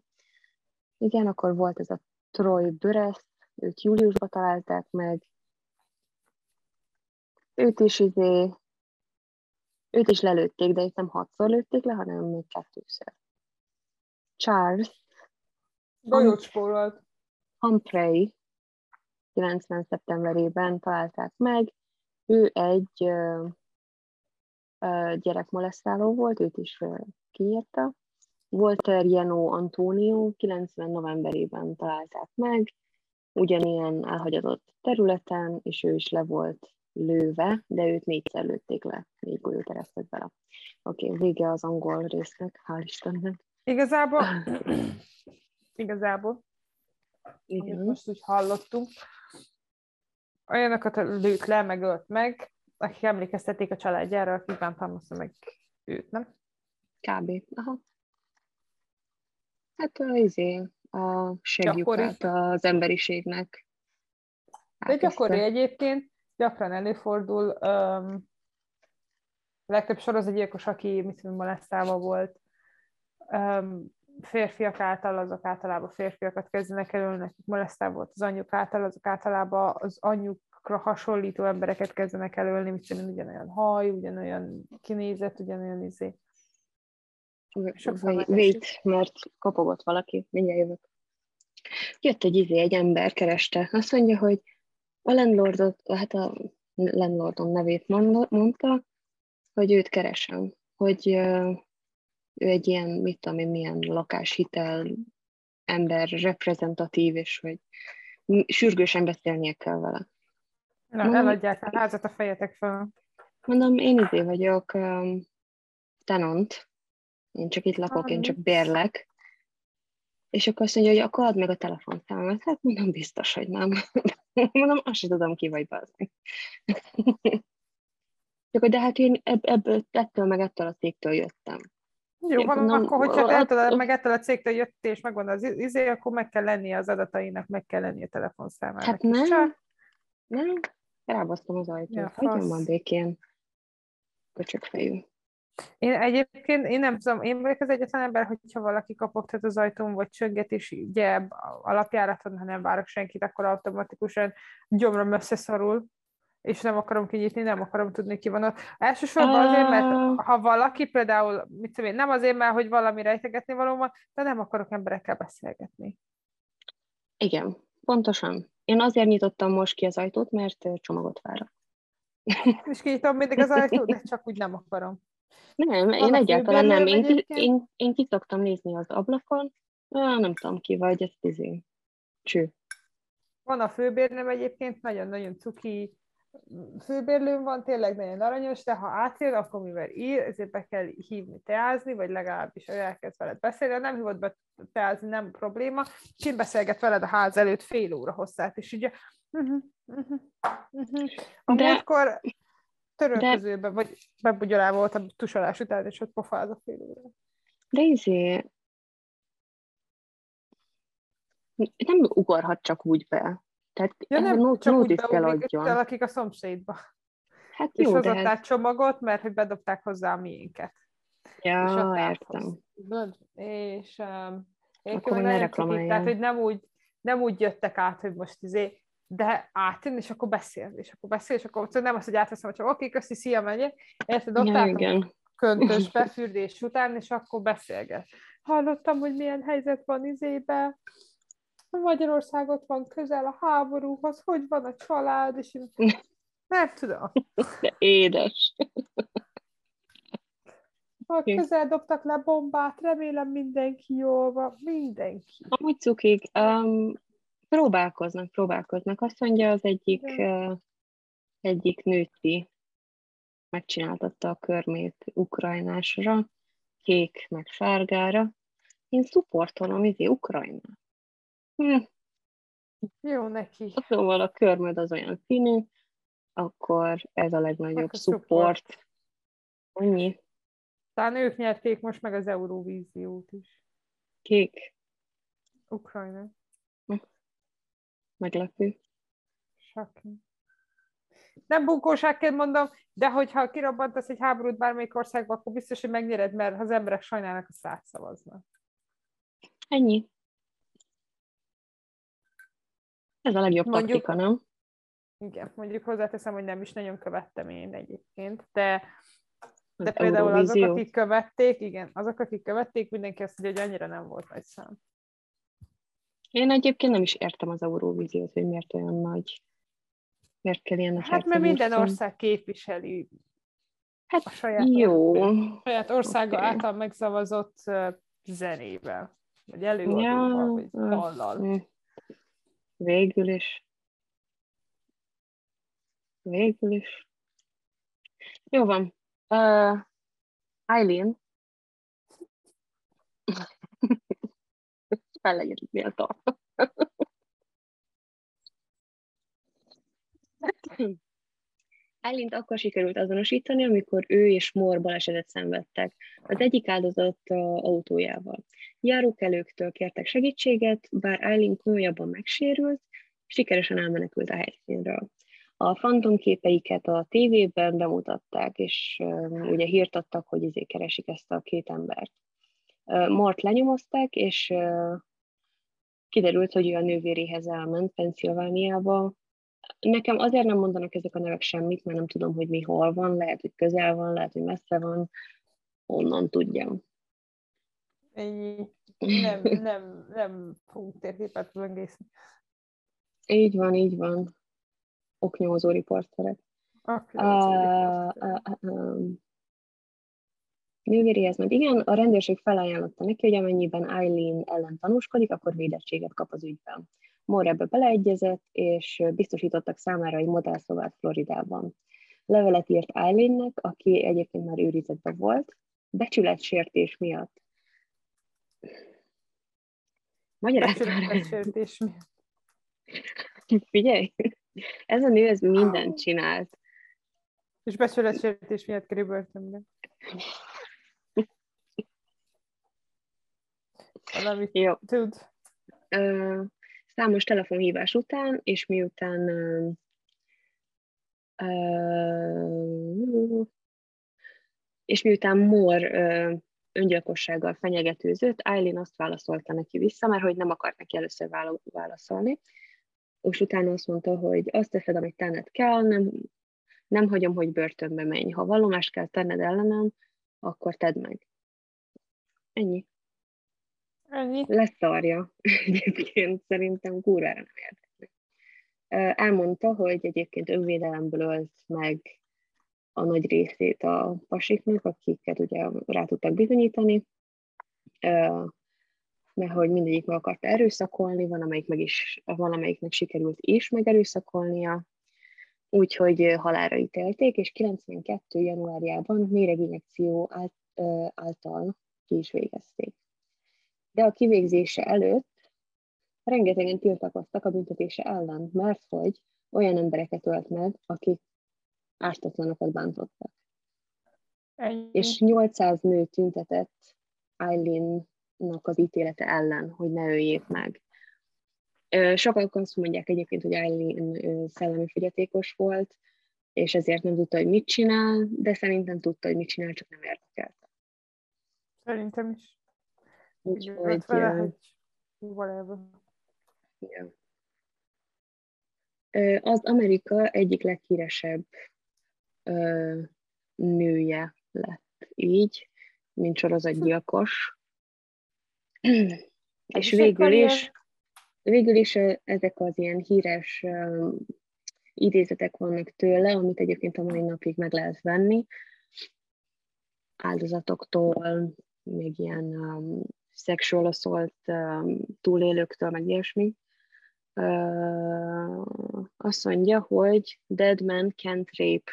[SPEAKER 1] Igen, akkor volt ez a Troy Böresz, őt júliusban találták meg. Őt is izé, őt is lelőtték, de itt nem hatszor lőtték le, hanem még kettőször. Charles.
[SPEAKER 2] Golyócspórolt.
[SPEAKER 1] Humphrey 90. szeptemberében találták meg. Ő egy uh, uh, gyerekmolesztáló volt, őt is uh, kiírta. Walter Jeno Antonio 90. novemberében találták meg, ugyanilyen elhagyatott területen, és ő is le volt lőve, de őt négyszer lőtték le, négy golyót eresztek bele. Oké, okay, vége az angol résznek, hál' Istennek.
[SPEAKER 2] Igazából, igazából igen. amit most úgy hallottunk. Olyanokat lőtt le, meg ölt meg, akik emlékeztették a családjára, akik bántalmazta meg őt, nem?
[SPEAKER 1] Kb. Aha. Hát a, izé, a segjukat az emberiségnek.
[SPEAKER 2] De gyakori egyébként, gyakran előfordul, um, legtöbb sorozatgyilkos, aki mit tudom, molesztálva volt, um, férfiak által, azok általában férfiakat kezdenek elölni, akik molesztál volt az anyjuk által, azok általában az anyjukra hasonlító embereket kezdenek elölni, mit tudom, ugyanolyan haj, ugyanolyan kinézet, ugyanolyan izé.
[SPEAKER 1] Wait, mert kapogott valaki, mindjárt jövök. Jött egy izé, egy ember kereste, azt mondja, hogy a landlordot, hát a landlordom nevét mondta, hogy őt keresem, hogy ő egy ilyen, mit tudom én, milyen lakáshitel ember, reprezentatív, és hogy sürgősen beszélnie kell vele.
[SPEAKER 2] Na, Mondom, eladják a házat a fejetek fel.
[SPEAKER 1] Mondom, én izé vagyok um, tenant, én csak itt lakok, én csak bérlek. És akkor azt mondja, hogy akkor add meg a telefonszámot. Hát mondom, biztos, hogy nem. mondom, azt sem tudom, ki vagy bazni. Csak, de hát én ebből, ettől meg ettől a cégtől jöttem.
[SPEAKER 2] Jó, van, akkor hogyha te ettől, meg ettől a cégtől jött és megvan az izé, akkor meg kell lennie az adatainak, meg kell lennie a telefonszámának.
[SPEAKER 1] Hát nem, csak... nem, rábasztom az ajtót. Ja, Hagyjon van békén. Köcsök fejű.
[SPEAKER 2] Én egyébként, én nem tudom, én vagyok az egyetlen ember, hogyha valaki kapogtat az ajtón, vagy csönget, és ugye alapjáraton, ha nem várok senkit, akkor automatikusan gyomrom összeszorul, és nem akarom kinyitni, nem akarom tudni, ki van ott. Elsősorban azért, mert ha valaki például, mit tudom én, nem azért, mert hogy valami rejtegetni való van, de nem akarok emberekkel beszélgetni.
[SPEAKER 1] Igen, pontosan. Én azért nyitottam most ki az ajtót, mert csomagot várok.
[SPEAKER 2] És kinyitom mindig az ajtót, de csak úgy nem akarom.
[SPEAKER 1] Nem, van én egyáltalán nem. Én, ki, én, én ki szoktam nézni az ablakon, ah, nem tudom ki vagy, ez izé. Cső.
[SPEAKER 2] van a főbérnőm egyébként, nagyon-nagyon cuki főbérlőm van, tényleg nagyon aranyos, de ha átjön, akkor mivel ír, ezért be kell hívni teázni, vagy legalábbis elkezd veled beszélni. Ha nem hívod be teázni, nem probléma. Kint beszélget veled a ház előtt fél óra hosszát, és ugye uh-huh, uh-huh, uh-huh. A de... múltkor törölközőbe, de... vagy bebugyolával volt a tusolás után, és ott pofáz a fél óra.
[SPEAKER 1] De izé, nem ugorhat csak úgy be. Tehát
[SPEAKER 2] ja, nem, no, csak úgy kell adjon. akik a szomszédba. Hát jó, és hozott hát... csomagot, mert hogy bedobták hozzá a miénket.
[SPEAKER 1] Ja, és értem.
[SPEAKER 2] És um, én akkor ne tehát, hogy nem úgy, nem úgy jöttek át, hogy most izé, de átjön, és akkor beszél, és akkor beszél, és akkor nem az, hogy átveszem, hogy csak oké, köszi, szia, megyek. Érted, ott ja, igen. köntös befürdés után, és akkor beszélget. Hallottam, hogy milyen helyzet van izébe, Magyarországot van közel a háborúhoz, hogy van a család, és én nem tudom.
[SPEAKER 1] De édes.
[SPEAKER 2] Ha közel dobtak le bombát, remélem mindenki jól van, mindenki.
[SPEAKER 1] Amúgy cukik, um, próbálkoznak, próbálkoznak. Azt mondja az egyik, uh, egyik nőti megcsináltatta a körmét ukrajnásra, kék meg sárgára. Én szuportolom izé Ukrajnát. Hm.
[SPEAKER 2] Jó neki.
[SPEAKER 1] Szóval a körmöd az olyan színű, akkor ez a legnagyobb support. Annyi.
[SPEAKER 2] Talán ők nyerték most meg az Euróvíziót is.
[SPEAKER 1] Kék.
[SPEAKER 2] Ukrajna.
[SPEAKER 1] Meglepő.
[SPEAKER 2] Shocking. Nem bunkóságként mondom, de hogyha kirabbantasz egy háborút bármelyik országba, akkor biztos, hogy megnyered, mert az emberek sajnálnak, azt átszavaznak.
[SPEAKER 1] Ennyi. Ez a legjobb mondjuk, taktika, nem?
[SPEAKER 2] Igen, mondjuk hozzáteszem, hogy nem is nagyon követtem én egyébként, de, de például azok, akik követték, igen, azok, akik követték, mindenki azt mondja, hogy annyira nem volt nagy szám.
[SPEAKER 1] Én egyébként nem is értem az Euróvíziót, hogy miért olyan nagy. Miért kell ilyen
[SPEAKER 2] Hát mert minden ország képviseli
[SPEAKER 1] hát a saját, jó.
[SPEAKER 2] saját országa okay. által megszavazott zenével, vagy előadóval, ja, vagy dallal.
[SPEAKER 1] Végül is. Végül is. Jó van. Uh, Eileen. Fel legyen méltó. Eileen akkor sikerült azonosítani, amikor ő és Mor balesetet szenvedtek. Az egyik áldozat autójával. Járókelőktől kértek segítséget, bár Eileen komolyabban megsérült, sikeresen elmenekült a helyszínről. A fantomképeiket a tévében bemutatták, és uh, ugye hírt adtak, hogy ezért keresik ezt a két embert. Uh, Mort lenyomozták, és uh, kiderült, hogy ő a nővéréhez elment Pennsylvániába, Nekem azért nem mondanak ezek a nevek semmit, mert nem tudom, hogy mi hol van, lehet, hogy közel van, lehet, hogy messze van, onnan tudjam.
[SPEAKER 2] Ennyi. Nem, nem, nem fogunk térképet böngészni.
[SPEAKER 1] Így van, így van. Oknyomozó riporterek. Nővéréhez ment. Igen, a rendőrség felajánlotta neki, hogy amennyiben Eileen ellen tanúskodik, akkor védettséget kap az ügyben. Moore ebbe beleegyezett, és biztosítottak számára egy modellszobát Floridában. Levelet írt Eileennek, aki egyébként már őrizetben volt, becsületsértés miatt.
[SPEAKER 2] Becsületsértés miatt.
[SPEAKER 1] Figyelj, ez a nő ez mindent csinált.
[SPEAKER 2] És becsületsértés miatt kerül börtönbe. Valamit Jó. tud.
[SPEAKER 1] Uh, Számos telefonhívás után, és miután és miután Mor öngyilkossággal fenyegetőzött, Eileen azt válaszolta neki vissza, mert hogy nem akart neki először válaszolni, és utána azt mondta, hogy azt teszed, amit tenned kell, nem, nem hagyom, hogy börtönbe menj. Ha vallomást kell tenned ellenem, akkor tedd meg. Ennyi. Leszarja. Egyébként szerintem kurvára nem érdekli. Elmondta, hogy egyébként önvédelemből ölt meg a nagy részét a pasiknak, akiket ugye rá tudtak bizonyítani. mert hogy mindegyik meg akarta erőszakolni, van, amelyik meg is, van, amelyiknek sikerült is megerőszakolnia, úgyhogy halára ítélték, és 92. januárjában méreginjekció által ki is végezték. De a kivégzése előtt rengetegen tiltakoztak a büntetése ellen, mert hogy olyan embereket ölt meg, akik ártatlanokat bántottak. Ennyi. És 800 nő tüntetett Eileen-nak az ítélete ellen, hogy ne öljék meg. Sokak azt mondják egyébként, hogy Eileen szellemi fogyatékos volt, és ezért nem tudta, hogy mit csinál, de szerintem tudta, hogy mit csinál, csak nem érdekelte.
[SPEAKER 2] Szerintem is.
[SPEAKER 1] Úgyhogy...
[SPEAKER 2] Whatever.
[SPEAKER 1] Ja. Az Amerika egyik leghíresebb nője lett így, mint sorozatgyilkos. És végül is, végül is ezek az ilyen híres idézetek vannak tőle, amit egyébként a mai napig meg lehet venni, áldozatoktól, még ilyen um, sexual assault um, túlélőktől, meg ilyesmi. Uh, azt mondja, hogy dead man can't rape.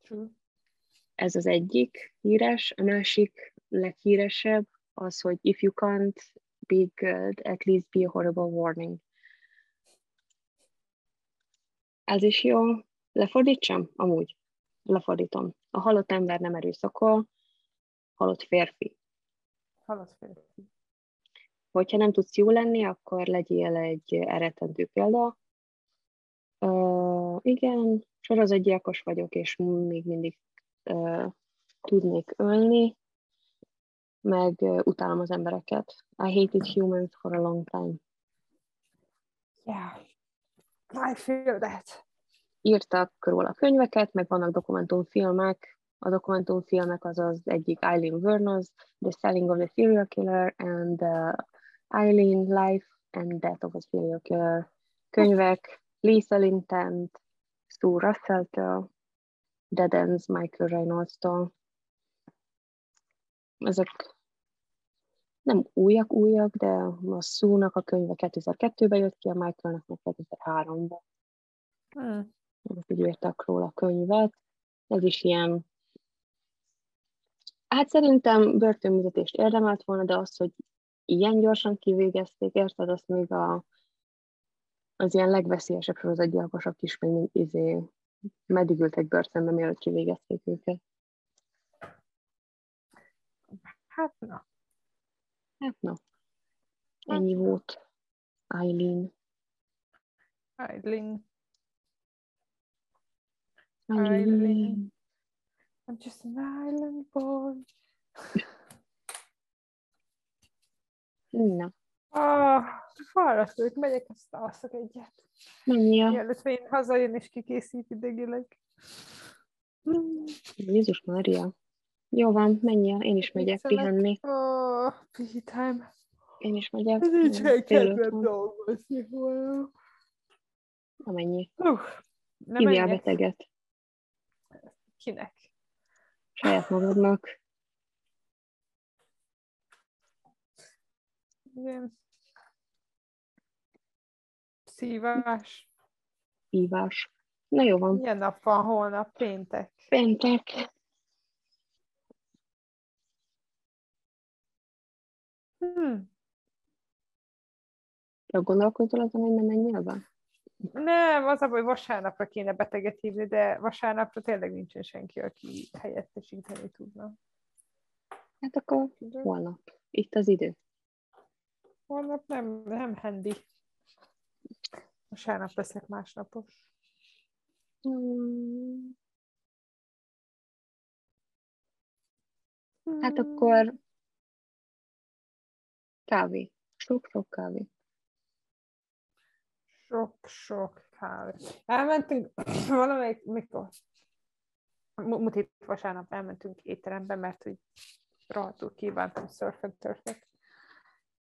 [SPEAKER 1] True. Ez az egyik híres, a másik leghíresebb az, hogy if you can't be good, at least be a horrible warning. Ez is jó. Lefordítsam? Amúgy. Lefordítom. A halott ember nem erőszakol, halott férfi.
[SPEAKER 2] Halott férfi.
[SPEAKER 1] Hogyha nem tudsz jó lenni, akkor legyél egy eretentő példa. Uh, igen, sorozatgyilkos vagyok, és még mindig uh, tudnék ölni, meg uh, utálom az embereket. I hated humans for a long time.
[SPEAKER 2] Yeah, I feel that
[SPEAKER 1] írtak róla könyveket, meg vannak dokumentumfilmek. A dokumentumfilmek az az egyik Eileen Vernos, The Selling of the Serial Killer, and the Eileen Life and Death of a Serial Killer könyvek, Lisa Lintent, Sue Russell-től, Dead Ends Michael Reynolds-tól. Ezek nem újak újak, de a Sue-nak a könyve 2002-ben jött ki, a Michaelnek meg 2003-ban. Hmm úgy írtak róla könyvet. Ez is ilyen, hát szerintem börtönbüntetést érdemelt volna, de az, hogy ilyen gyorsan kivégezték, érted, azt még a, az ilyen legveszélyesebb sorozatgyilkosok is még izé, meddig ültek börtönbe, mielőtt kivégezték őket.
[SPEAKER 2] Hát na.
[SPEAKER 1] Hát na. Ennyi volt. Eileen.
[SPEAKER 2] Eileen.
[SPEAKER 1] Island.
[SPEAKER 2] I'm just an island boy.
[SPEAKER 1] Na.
[SPEAKER 2] Ah, fáradt ők, megyek, ezt alszok egyet.
[SPEAKER 1] Menjél.
[SPEAKER 2] Mielőtt én hazajön és kikészít idegileg.
[SPEAKER 1] Jézus Mária. Jó van, menjél, én is megyek pihenni.
[SPEAKER 2] Oh, pihi time.
[SPEAKER 1] Én is megyek.
[SPEAKER 2] Nincs kedvem dolgozni
[SPEAKER 1] Na menjél. Uh, Hívjál beteget.
[SPEAKER 2] Kinek?
[SPEAKER 1] Saját magadnak.
[SPEAKER 2] Igen. Szívás.
[SPEAKER 1] Szívás. Na jó van.
[SPEAKER 2] Milyen nap van holnap? Péntek.
[SPEAKER 1] Péntek.
[SPEAKER 2] Hmm.
[SPEAKER 1] Gondolkozol azon, hogy nem menjél be?
[SPEAKER 2] Nem, az a hogy vasárnapra kéne beteget hívni, de vasárnapra tényleg nincsen senki, aki helyettesíteni tudna.
[SPEAKER 1] Hát akkor holnap. Itt az idő.
[SPEAKER 2] Holnap nem, nem handy. Vasárnap leszek másnapos.
[SPEAKER 1] Hmm. Hát akkor kávé. Sok-sok kávé
[SPEAKER 2] sok-sok kávé. Elmentünk valamelyik, mikor? Múlt hét vasárnap elmentünk étterembe, mert hogy rohadtul kívántam surf and turfet.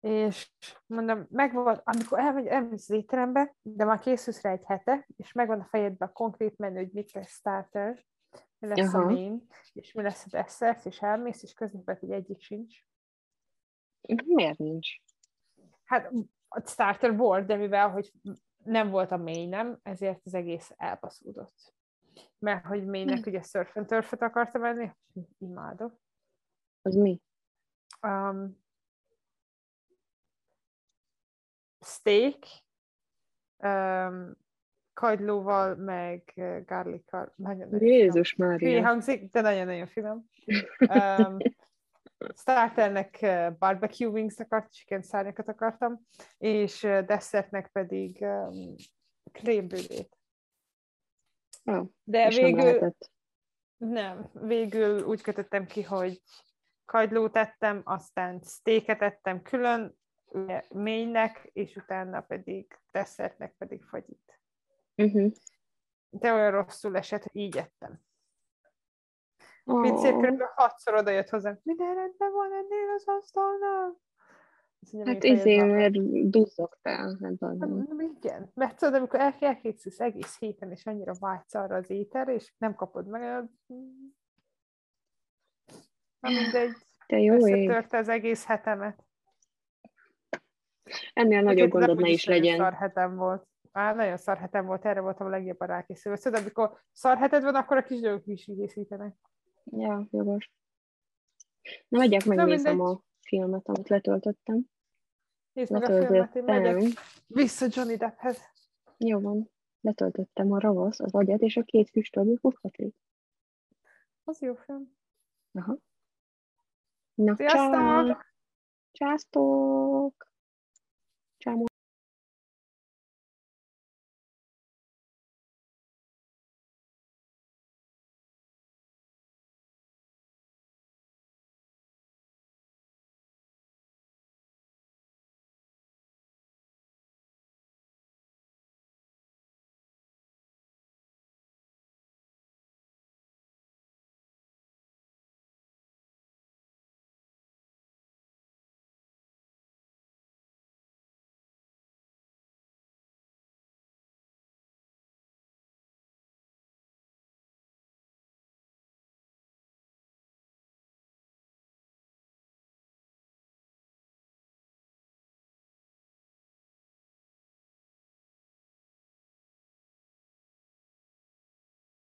[SPEAKER 2] És mondom, megvan, amikor elmegy, elmész az étterembe, de már készülsz rá egy hete, és megvan a fejedben a konkrét menü, hogy mit lesz starter, mi lesz a
[SPEAKER 1] Aha.
[SPEAKER 2] main, és mi lesz a desszert, és elmész, és középet, hogy egyik sincs.
[SPEAKER 1] Miért nincs?
[SPEAKER 2] Hát a starter volt, de mivel, hogy nem volt a main, nem, ezért az egész elbaszódott. Mert hogy mainnek ugye surf and turfet akartam menni, imádok.
[SPEAKER 1] Az mi?
[SPEAKER 2] Um, steak, um, kagylóval, meg uh, garlikkal. Nagyon-nagyon
[SPEAKER 1] Jézus
[SPEAKER 2] Hülye
[SPEAKER 1] Mária.
[SPEAKER 2] hangzik, de nagyon-nagyon finom. Um, starternek barbecue wings akart, chicken szárnyakat akartam, és desszertnek pedig um.
[SPEAKER 1] Oh,
[SPEAKER 2] De
[SPEAKER 1] nem
[SPEAKER 2] végül
[SPEAKER 1] lehetett.
[SPEAKER 2] nem, végül úgy kötöttem ki, hogy kagylót ettem, aztán steaket ettem külön, mélynek, és utána pedig desszertnek pedig fagyit.
[SPEAKER 1] Uh-huh.
[SPEAKER 2] De olyan rosszul esett, hogy így ettem.
[SPEAKER 1] Oh,
[SPEAKER 2] Pincér kb. hatszor oda jött hozzám, minden rendben van ennél az asztalnál? Azt mondja,
[SPEAKER 1] hát
[SPEAKER 2] "Még
[SPEAKER 1] izé,
[SPEAKER 2] fejed van."
[SPEAKER 1] mert duzzogtál, nem tudom.
[SPEAKER 2] Nem, igen, mert tudod, amikor el, elkészülsz egész héten, és annyira vágysz arra az ételre, és nem kapod meg, na mindegy,
[SPEAKER 1] Te jó ég.
[SPEAKER 2] összetörte az egész hetemet.
[SPEAKER 1] Ennél nagyobb
[SPEAKER 2] Úgyhogy
[SPEAKER 1] gondod ne is legyen.
[SPEAKER 2] Szar hetem volt. Á, nagyon szar hetem volt, erre voltam a legjobban rákészülve. Tudod, amikor szar heted van, akkor a kis dolgok is készítenek.
[SPEAKER 1] Ja, jogos. Na, megyek, megnézem a filmet, amit letöltöttem.
[SPEAKER 2] Nézd meg a filmet, én megyek vissza Johnny Depphez.
[SPEAKER 1] Jó van. Letöltöttem a ravasz, az agyat és a két füstölő futhatlét.
[SPEAKER 2] Az jó film.
[SPEAKER 1] Aha. Na,
[SPEAKER 2] Sziasztok!
[SPEAKER 1] csá! Császtok! Csámó!